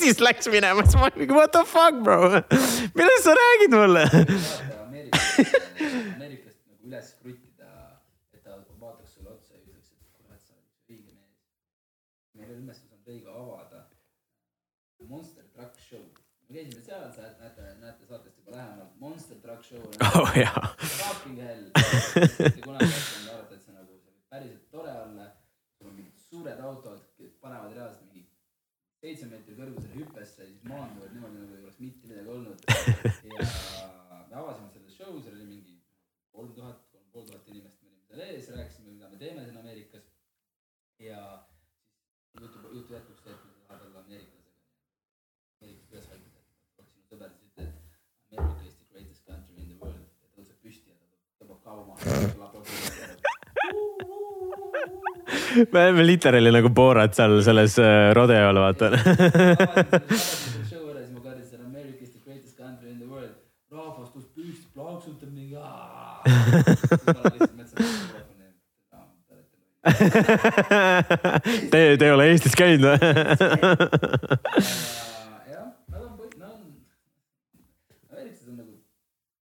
siis läks minema, siis ma olin what the fuck bro, millest sa räägid mulle Ameerikast nagu üles kruttida, et ta vaataks sulle otsa ja ütleks, et kurat, sa oled õige mees. meil õnnestus on teiega avada Monster Truck Show. me käisime seal, sa näete, näete saatest juba lähemalt, Monster Truck Show. oh jaa. Fucking hell. kunagi mõtlenud arvata, et see nagu, see võib päriselt tore olla. sul on mingid suured autod, panevad reaalselt mingi seitse meetri kõrgusele hüppesse ja siis maanduvad niimoodi, nagu ei oleks mitte midagi olnud. ja me avasime selle show, seal oli mingi kolm tuhat, kolm pool tuhat inimest, me olime seal ees, rääkisime, mida me teeme siin Ameerikas. ja siis jutu, jutu jätkuks see, et me tahame olla ameeriklasega. Ameerikas üles vaikida, et oleks sinu sõber, siis ütled, et America is the greatest country in the world ja ta tõuseb püsti ja ta tõmbab kaua maha me oleme literaali nagu Borat seal selles äh, rodeol, vaata. rahvas tõus püsti, plaksutab mingi. Te, te ei ole Eestis käinud või? jah, nad on, nad on, ameeriklased on nagu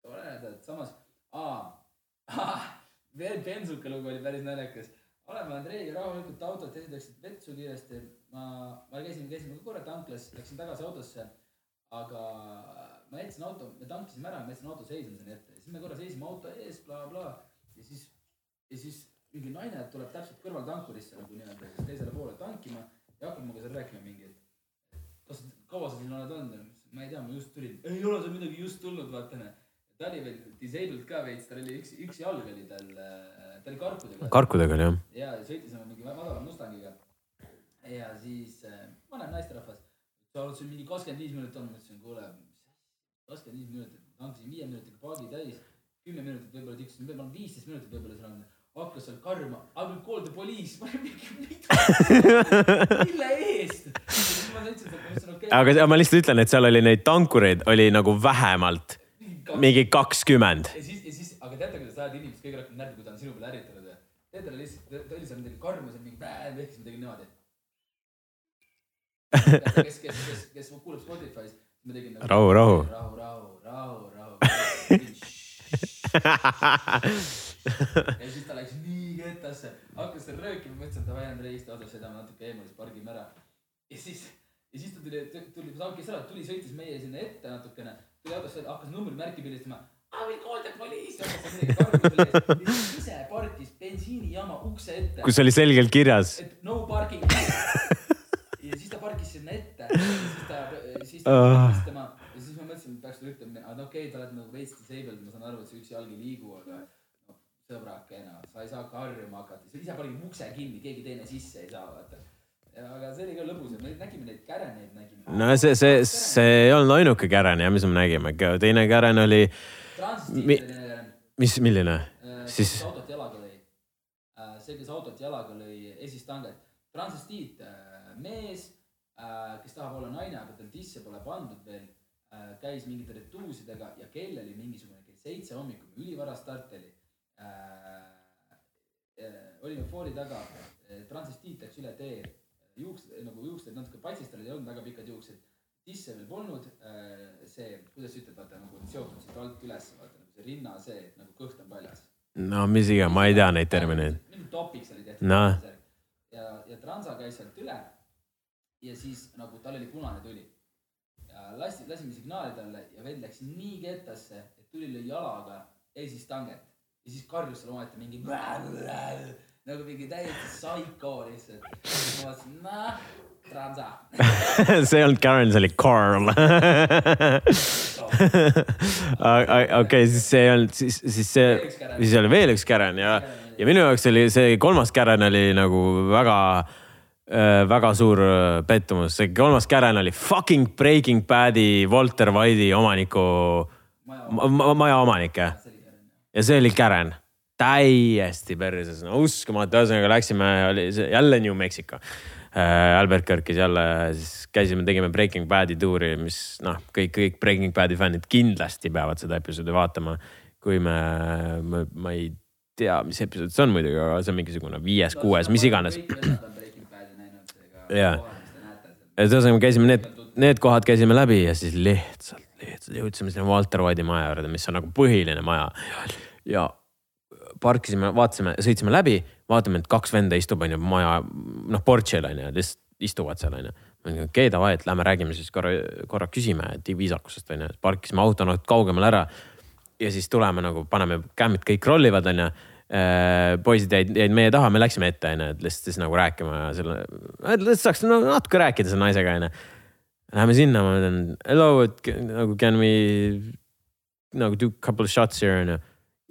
toredad, samas, veel bensuka lugu oli päris naljakas oleme Andreiga rahulikult autot, teised läksid vetsu kiiresti. ma, ma käisin, käisin korra tanklas, läksin tagasi autosse. aga ma jätsin auto, me tankisime ära, ma jätsin auto seisma sinna ette, siis me korra seisime auto ees bla,, blablabla. ja siis, ja siis mingi naine tuleb täpselt kõrvaltankurisse nagu nii-öelda siis teisele poole tankima ja hakkab minuga seal rääkima mingi, et kas, kaua sa siin oled olnud? ma ei tea, ma just tulin. ei ole sa midagi just tulnud, vaata näe ta oli veel disabled ka veits, tal oli üks, üks jalg oli tal, ta oli karkudega. karkudega oli jah. ja sõitis oma mingi madala Mustangiga. ja siis äh, vanem naisterahvas, sa oled siin mingi kakskümmend viis minutit olnud, ma ütlesin, kuule, kakskümmend viis minutit, tankisin viie minutiga paagi täis, kümme minutit võib-olla tiksusin, võib-olla viisteist minutit võib-olla seal on hakkas seal karjuma, I will call the police. ma olin mingi, mille eest? aga ma lihtsalt ütlen, et seal oli neid tankureid oli nagu vähemalt mingi kakskümmend. ja siis, ja siis, aga teate, kuidas ajad inimest kõige rohkem närvi, ta sinu peale ärritunud või? tead talle lihtsalt, ta oli seal midagi karmus ja mingi päev ehk siis ma tegin niimoodi. kes, kes, kes, kes kuulab Spotify's, ma tegin nagu. rahu, rahu. rahu, rahu, rahu, rahu. ja siis ta läks nii ketasse, hakkas seal röökima, ma ütlesin, et davai Andrei, istu otsas, sõidame natuke eemale, siis pargime ära. ja siis, ja siis ta tuli, tuli, kes ära, tuli, sõitis meie sinna ette natukene tuli autosse, hakkas numbrimärki pildistama. I will call the police. ise parkis bensiinijaama ukse ette. kus oli selgelt kirjas. et no parking ja siis ta parkis sinna ette. siis ta, siis ta uh. tema ja siis ma mõtlesin, et peaks talle ütlema, et okei okay,, sa oled nagu veits disabled, ma saan aru, et see üks jalg ei liigu, aga noh, sõbrakene, sa ei saa karjuma hakata, sa ise panid ukse kinni, keegi teine sisse ei saa, vaata ja aga see oli ka lõbus, et me nägime neid käreneid nägime. no see, see, see ei olnud ainuke kären jah, mis me nägime, teine kären oli. Mi, mis, milline äh, siis? autot jalaga lõi, äh, see, kes autot jalaga lõi, esistanget, transvestiit, äh, mees, kes tahab olla naine, aga tal tisse pole pandud veel. äh, käis mingite retuusidega ja kell oli mingisugune kell seitse hommikul, ülivara start oli äh,. Äh, olime foori taga, transvestiit läks üle tee, juuksed nagu juuksed natuke patsistanud, ei olnud väga pikad juuksed. Sisse veel polnud äh, see, kuidas ütled, vaata nagu seotud siit alt üles, vaata nagu see rinna see, nagu kõht on paljas no mis iganes, ma ei tea neid termineid. mingi topiks oli tehtud Noh.. ja, ja transa käis sealt üle. ja siis nagu tal oli punane tuli. ja lasti, lasime signaali talle ja vend läks nii kettasse, et tuli lõi jalaga eesist tanget ja siis karjus seal omaette mingi nagu mingi täiesti psycho lihtsalt. ma vaatasin, noh, transa. see ei olnud Karen, see oli Carl. okei, siis see ei olnud, siis, siis see, siis oli veel üks Karen ja, ja minu jaoks oli see kolmas Karen oli nagu väga äh, väga suur äh, pettumus, see kolmas Karen oli fucking Breaking Bad'i Walter White'i omaniku, maja omanik jah. ja see oli Karen, täiesti perses, no uskumatu, ühesõnaga läksime, oli jälle New Mexico. Albert Kirkis jälle, siis käisime, tegime Breaking Bad'i tuuri, mis noh, kõik, kõik Breaking Bad'i fännid kindlasti peavad seda episoodi vaatama. kui me, ma, ma ei tea, mis episood see on muidugi, aga see on mingisugune viies, kuues, mis iganes. Jaa. et ühesõnaga me käisime need, need kohad käisime läbi ja siis lihtsalt, lihtsalt jõudsime sinna Walter White'i maja juurde, mis on nagu põhiline maja. ja parkisime, vaatasime, sõitsime läbi, vaatame, et kaks venda istub, onju, maja, noh, portšil onju, lihtsalt istuvad seal onju. okei okay,, davai, et lähme räägime siis korra, korra küsime, et viisakusest onju, parkisime auto natuke kaugemal ära. ja siis tuleme nagu paneme kämmid kõik rollivad onju. poisid jäid, jäid meie taha, me läksime ette onju, et lihtsalt siis nagu rääkima ja selle, lihtsalt saaks no, natuke rääkida selle naisega onju. Läheme sinna, ma ütlen hello, et nagu can we nagu do couple shots here onju.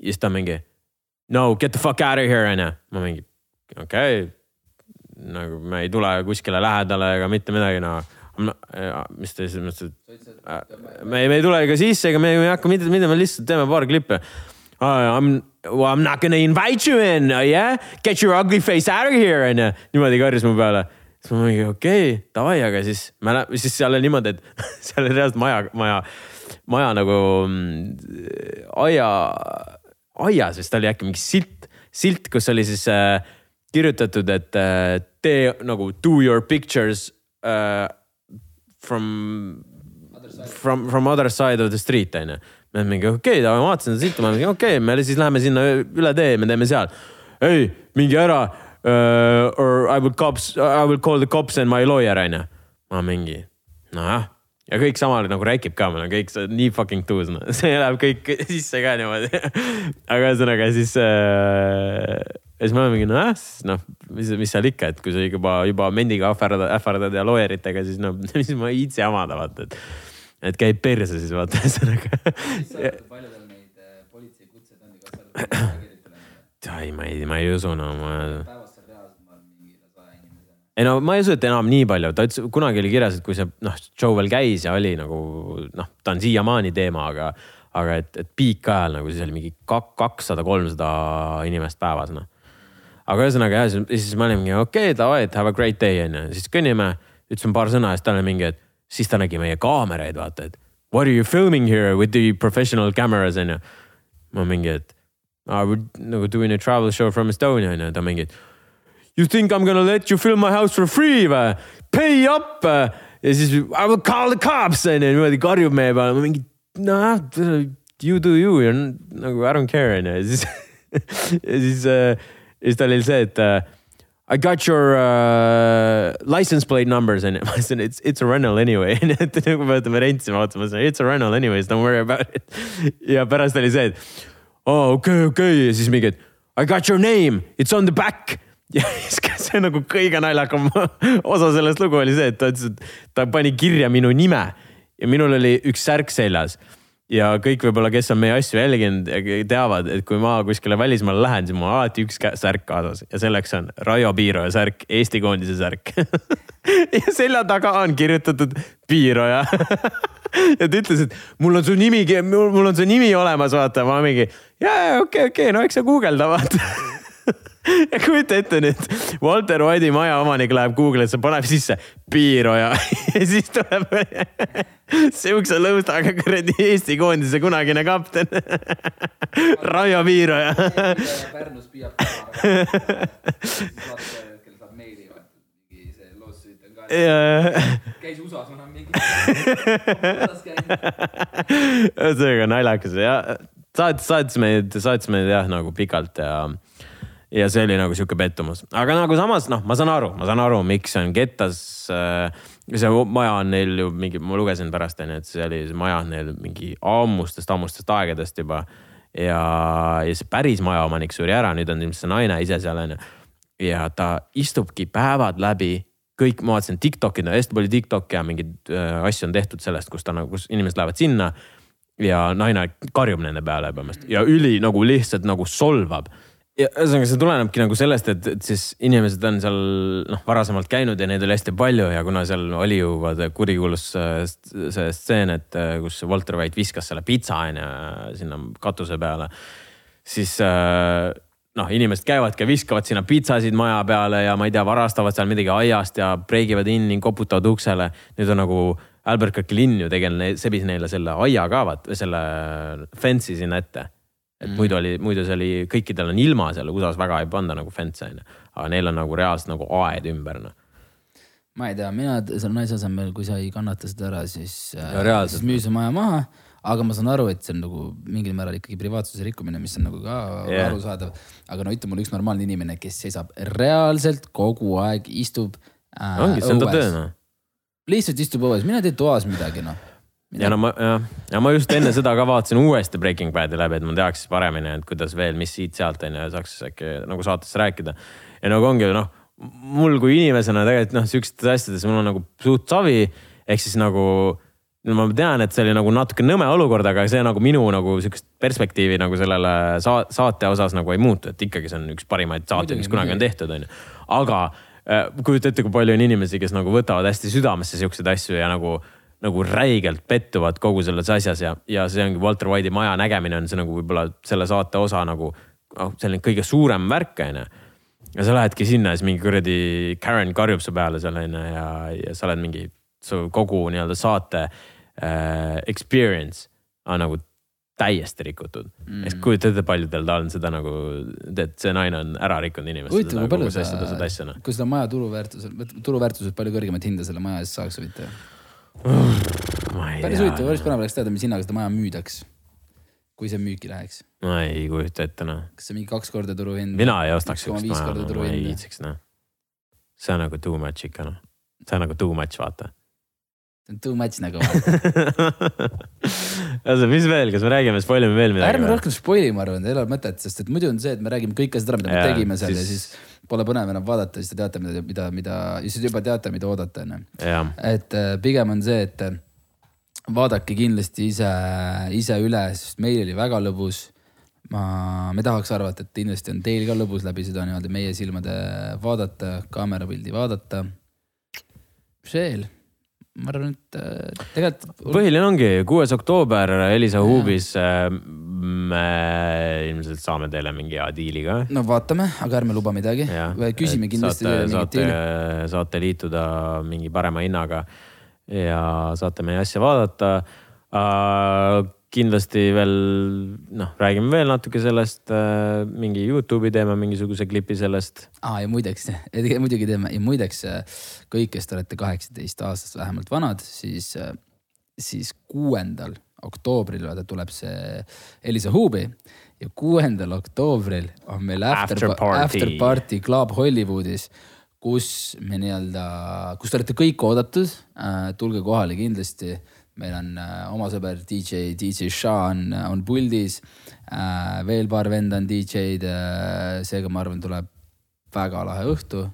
ja siis ta mingi no get the fuck out of here onju. ma mingi okei okay.. nagu me ei tule kuskile lähedale ega mitte midagi no. mis ta siis mõtles, et me, me ei tule ega sisse ega me ei hakka mitte, mida me lihtsalt teeme paar klippi oh,. I m, well, I m not gonna invite you in uh,, yeah, get your ugly face out of here onju. niimoodi karjus mu peale. siis ma mingi okei okay,, davai, aga siis me läheme, siis seal oli niimoodi, et seal oli reaalselt maja, maja, maja nagu mm, aia, aias vist oli äkki mingi silt, silt, kus oli siis äh, kirjutatud, et äh, tee nagu do your pictures äh, from from, from other side of the street onju. me mingi okei okay,, ma vaatasin seda silti, ma mingi okei okay,, me siis läheme sinna üle tee, me teeme seal. ei, minge ära uh,. Or I will cops, I will call the cops and my lawyer onju. ma mingi, nojah ja kõik samal nagu räägib ka, meil on kõik nii fucking tuus, noh, see läheb kõik sisse ka niimoodi. aga ühesõnaga siis äh,, siis me oleme mingi nojah, noh, mis, mis seal ikka, et kui sa juba, juba mendiga ähvardad, ähvardad ja lawyer itega, siis noh, mis ma viitsi jamada, vaata, et. et käib perse siis vaata, ühesõnaga. paljudel neid äh, politseikutseid on, kas kirjutanud? ei, ma ei, ma ei usu, no ma ei no ma ei usu, et enam nii palju, ta ütles, kunagi oli kirjas, et kui see noh, show veel käis ja oli nagu noh, ta on siiamaani teema, aga, aga et, et piikajal nagu siis oli mingi kak- kakssada, kolmsada inimest päevas noh. aga ühesõnaga jah, siis me olimegi okei okay,, davai, et have a great day on ju, siis kõnnime, ütlesime paar sõna ja siis tal oli mingi, et siis ta nägi meie kaameraid, vaata, et what are you filming here with the professional cameras on ju. ma mingi, et ah, we are nagu doing a travel show from Estonia on ju, ta mingi, et You think I m gonna let you film my house for free või? Pay up äh. ja siis I will call the cops on ju, niimoodi karjub meie peale, ma mingi noh, you do you ja n- nagu I don't care on ju ja siis ja siis äh, ja siis tal oli see, et äh, I got your uh, license plate numbers on ju, ma ütlesin it's, it's a rental anyway, et nagu me võtame rentsima, vaatame, it's a rental anyways, don't worry about it. ja pärast oli see, et oo okei, okei ja siis mingi, et I got your name, it's on the back. ja siis see nagu kõige naljakam osa sellest lugu oli see, et ta ütles, et ta pani kirja minu nime ja minul oli üks särk seljas ja kõik võib-olla, kes on meie asju jälginud, teavad, et kui ma kuskile välismaale lähen, siis mul on alati üks särk kaasas ja selleks on Raio Piiroja särk, Eesti koondise särk. ja selja taga on kirjutatud Piiroja. ja ta ütles, et mul on su nimi, mul on su nimi olemas, vaata, ma mingi ja, ja okei, okei, no eks sa guugelda, vaata. ja kujuta ette nüüd, Walter White'i maja omanik läheb Google'isse, paneb sisse Piiroja ja siis tuleb siukse lõustaga kuradi Eesti koondise kunagine kapten Raio Piiroja. Pärnus püüab käis USA-s, ma olen mingi. ühesõnaga naljakas ja saatis, saatis meid, saatis meid jah nagu pikalt ja ja see oli nagu sihuke pettumus, aga nagu samas noh, ma saan aru, ma saan aru, miks on Kettas äh,. see maja on neil ju mingi, ma lugesin pärast onju, et see oli, see maja on neil mingi ammustest, ammustest aegadest juba. ja, ja see päris majaomanik suri ära, nüüd on ilmselt see naine ise seal onju. ja ta istubki päevad läbi kõik, ma vaatasin Tiktok'i, hästi palju Tiktok'e ja mingeid äh, asju on tehtud sellest, kus ta nagu, kus inimesed lähevad sinna. ja naine karjub nende peale põhimõtteliselt ja üli nagu lihtsalt nagu solvab ja ühesõnaga, see tulenebki nagu sellest, et, et siis inimesed on seal noh, varasemalt käinud ja neid oli hästi palju ja kuna seal oli ju vaata kurikuulus äh, see stseen, et äh, kus Walter White viskas selle pitsa onju sinna katuse peale. siis äh, noh, inimesed käivadki ja viskavad sinna pitsasid maja peale ja ma ei tea, varastavad seal midagi aiast ja breigivad inni, koputavad uksele. nüüd on nagu Albuquerque linn ju tegelikult sebis neile selle aia ka vaata, selle fence'i sinna ette. Et mm. muidu oli, muidu see oli, kõikidel on ilma seal, USA-s väga ei panda nagu fence'e on ju. aga neil on nagu reaalselt nagu aed ümber noh ma ei tea, mina selle naise asemel, kui sa ei kannata seda ära, siis, siis müü see maja maha aga ma saan aru, et see on nagu mingil määral ikkagi privaatsuse rikkumine, mis on nagu ka yeah. arusaadav. aga no ütle mulle üks normaalne inimene, kes seisab reaalselt kogu aeg, istub äh,. ongi, see on ta töö noh. lihtsalt istub õues, mine tee toas midagi noh. Ja no ma, ja ma just enne seda ka vaatasin uuesti Breaking Bad'i läbi, et ma teaks paremini, et kuidas veel, mis siit-sealt on ju, saaks äkki nagu saates rääkida. ja nagu ongi noh, mul kui inimesena tegelikult noh, siukestes asjades mul on nagu suht savi, ehk siis nagu no ma tean, et see oli nagu natuke nõme olukord, aga see nagu minu nagu sihukest perspektiivi nagu sellele sa saate osas nagu ei muutu, et ikkagi see on üks parimaid saateid, mis kunagi on tehtud, onju. aga äh, kujuta ette, kui palju on inimesi, kes nagu võtavad hästi südamesse siukseid asju ja nagu, nagu räigelt pettuvad kogu selles asjas ja, ja see ongi Walter White'i maja nägemine on see nagu võib-olla selle saate osa nagu noh, selline kõige suurem värk, onju ja sa lähedki sinna ja siis mingi kuradi Karen karjub su peale seal onju ja, ja sa oled mingi, su kogu nii-öelda saate äh, experience on nagu täiesti rikutud mm.. ehk kujuta ette, paljudel ta on seda nagu, et see naine on ära rikkunud inimestele. huvitav, kui palju sa, asja, no. kui seda maja turuväärtusel, turuväärtuselt palju kõrgemat hinda selle maja eest saaks huvitav? Päris huvitav, päris põnev oleks teada, mis hinnaga seda maja müüdaks. kui see müüki läheks. ma ei kujuta ette noh. kas see mingi kaks korda turuhind? mina ei ostaks siukest maja, no, ma ei viitsiks noh. see on nagu too much ikka noh, see on nagu too much vaata see on too much nagu ühesõnaga, mis veel, kas me räägime, spoil ime veel midagi? ärme rohkem spoil'i, ma arvan, ei ole mõtet, sest et muidu on see, et me räägime kõike seda, mida me tegime seal ja siis pole põnev enam vaadata, siis te teate, mida, mida, mida, siis juba teate, mida oodata, onju. et äh, pigem on see, et äh, vaadake kindlasti ise, ise üle, sest meil oli väga lõbus ma, me tahaks arvata, et kindlasti on teil ka lõbus läbi seda niimoodi meie silmade vaadata, kaamerapildi vaadata. mis veel? Ma arvan, et äh, tegelikult. põhiline ongi kuues oktoober Elisa Hubis. Äh, me ilmselt saame teile mingi hea diili ka. no vaatame, aga ärme luba midagi. küsime kindlasti teile mingit diili. saate liituda mingi parema hinnaga ja saate meie asja vaadata uh, kindlasti veel noh, räägime veel natuke sellest äh,, mingi Youtube'i teeme mingisuguse klipi sellest. aa ja muideks, muidugi teeme ja muideks kõik, kes te olete kaheksateist aastast vähemalt vanad, siis, siis kuuendal oktoobril vaata tuleb see Elisa Hubi ja kuuendal oktoobril on meil after, after party, after party Club Hollywoodis kus me nii-öelda, kus te olete kõik oodatud äh,. tulge kohale kindlasti meil on äh, oma sõber DJ, DJ Sean on puldis äh,. veel paar venda on DJ-d äh,. seega ma arvan, tuleb väga lahe õhtu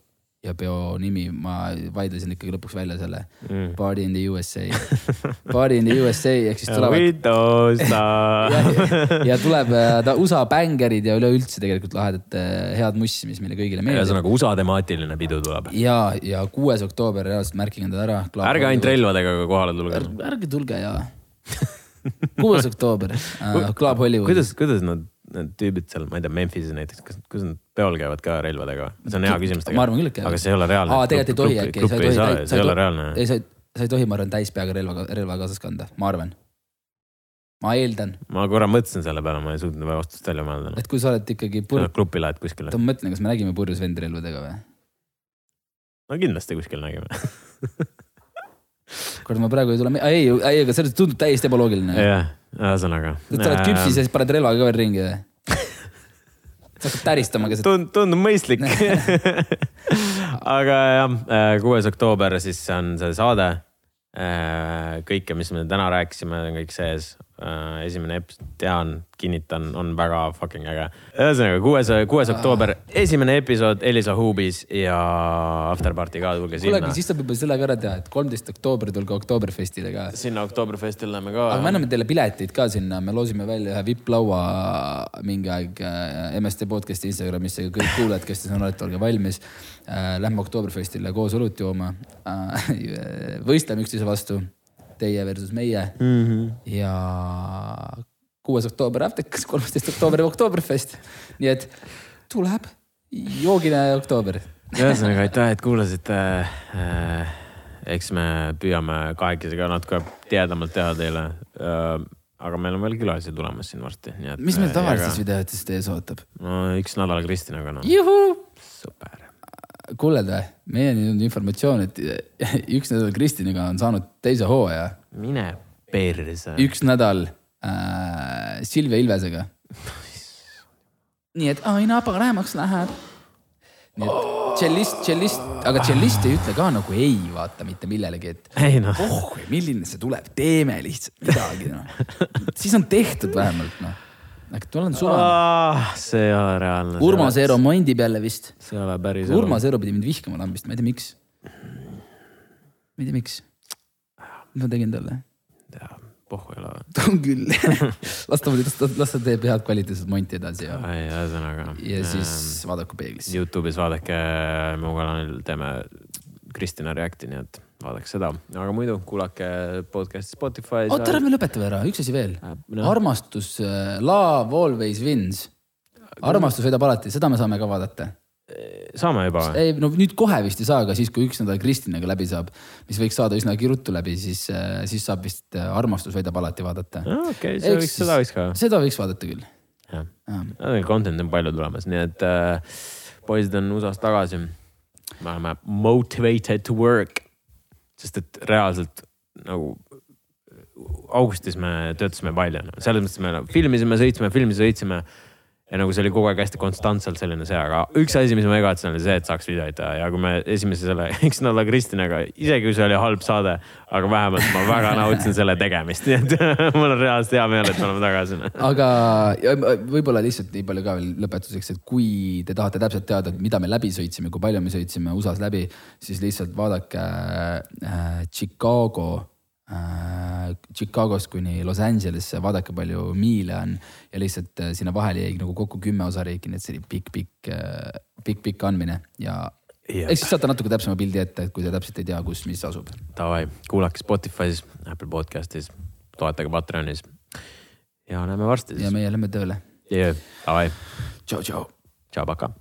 ja peo nimi, ma vaidlesin ikkagi lõpuks välja selle mm.. Party in the USA Party in the USA ehk siis tulevad. ja, ja tuleb äh, ta USA bängerid ja üleüldse tegelikult lahedat äh, head mussi, mis meile kõigile meeldib. ühesõnaga USA temaatiline pidu tuleb. ja, ja kuues oktoober reaalselt märkige endale ära. ärge ainult relvadega kohale tulge Är,. ärge tulge ja kuues oktoober uh,, Club Hollywood. kuidas, kuidas nad need tüübid seal, ma ei tea, Memphisis näiteks, kas, kas nad peol käivad ka relvadega? see on hea küsimus ma arvan küll, et aga käivad. see ei ole reaalne. aa, tegelikult ei tohi äkki, sa ei tohi, see ei ole reaalne. ei, sa ei, sa ei tohi, ma arvan, täispeaga relva, relva kaasas kanda, ma arvan. ma eeldan, ma korra mõtlesin selle peale, ma ei suutnud vastust välja mõelda. et kui sa oled ikkagi pur-, grupi lähed kuskile ma mõtlen, kas me nägime purjus vend relvadega või? no kindlasti kuskil nägime. kurat, ma praegu ei tule, ei, ei, aga see tundub täiesti ebaloogiline. jah, ühesõnaga. sa oled küpsis ja siis paned relvaga ka veel ringi või? sa hakkad täristama keset, tund-, tundub mõistlik. aga jah, kuues oktoober, siis on see saade. kõike, mis me täna rääkisime, on kõik sees. Esimene episood, tean, kinnitan, on väga fucking äge. ühesõnaga kuues, kuues oktoober, esimene episood Elisa Hubis ja Afterparty ka, tulge kuule, sinna aga. siis saab juba selle ka ära teha, et kolmteist oktoober tulge Oktoberfestile ka. sinna Oktoberfestil läheme ka. aga me anname teile pileteid ka sinna, me loosime välja ühe vipp-laua mingi aeg äh, MST podcast'i Instagramisse, kõik kuulajad, kes te siin olete, olge valmis. Lähme Oktoberfestile koos õlut jooma. võistleme üksteise vastu, teie versus meie mm. -hmm. ja kuues oktoober Aptekas, kolmteist oktoober Oktoberfest. nii et tuleb joogine oktoober. ühesõnaga aitäh, et kuulasite. eks me püüame kahekesi ka natuke tihedamalt teha teile. aga meil on veel külalisi tulemas siin varsti, nii et. mis meil tavalistes videotes ees ootab? no üks nädal Kristinaga noh, juhuu. Kuuled või, meieni on informatsioon, et üks nädal Kristiniga on saanud teise hooaja, mine perse. üks nädal äh, Silvia Ilvesega. nii et aina paremaks läheb. nii et tšellist, tšellist, aga tšellist ei ütle ka nagu ei vaata mitte millelegi, et ei noh, oh, milline see tuleb, teeme lihtsalt midagi noh. siis on tehtud vähemalt noh. Aga mul on suva. see ei ole reaalne. Urmas Eero mondib jälle vist. see ei ole päris. Urmas Eero pidi mind vihkama lambist, ma ei tea, miks. ma ei tea, miks. mis ma tegin talle? pohhu ei ole. on küll. las ta, las ta, las ta teeb head kvaliteetset monti edasi ja, ei, ühesõnaga. ja siis vaadaku peeglisse. Youtube'is vaadake, mu kanalil teeme Kristina Reacti, nii et vaadake seda, aga muidu kuulake podcast'i Spotify's. oota, ära me lõpetame ära, üks asi veel. no. armastus, love always wins. armastus võidab alati, seda me saame ka vaadata. saame juba või? ei no nüüd kohe vist ei saa, aga siis, kui üks nädal Kristinaga läbi saab, mis võiks saada üsnagi ruttu läbi, siis, siis saab vist äh, Armastus võidab alati vaadata. okei, see võiks, seda võiks ka. seda võiks vaadata küll. jah, content on palju tulemas, nii et äh, poisid on USA-st tagasi. me oleme motivated to work, sest et reaalselt nagu augustis me töötasime palju, selles mõttes me filmisime, sõitsime, filmisime, sõitsime ja nagu see oli kogu aeg hästi konstantselt selline see, aga üks asi, mis ma igatsen, oli see, et saaks videoid teha ja kui me esimese selle, eks nädala Kristinaga, isegi kui see oli halb saade, aga vähemalt ma väga nautisin selle tegemist, nii et mul on reaalselt hea meel, et me oleme tagasi. aga võib-olla lihtsalt nii palju ka veel lõpetuseks, et kui te tahate täpselt teada, et mida me läbi sõitsime, kui palju me sõitsime USA-s läbi, siis lihtsalt vaadake äh, Chicago Chicagost kuni Los Angelesse, vaadake palju miile on ja lihtsalt äh, sinna vahele jäi nagu kokku kümme osariiki, nii et see oli pikk, pikk, pikk, pikk andmine ja Jep. eks siis saate natuke täpsema pildi ette, kui te täpselt ei tea, kus, mis asub. Davai, kuulake Spotify's, Apple podcast'is, toetage Patreonis. ja näeme varsti ja siis. meie lähme tööle. Davai, tšau, tšau. tšau, paka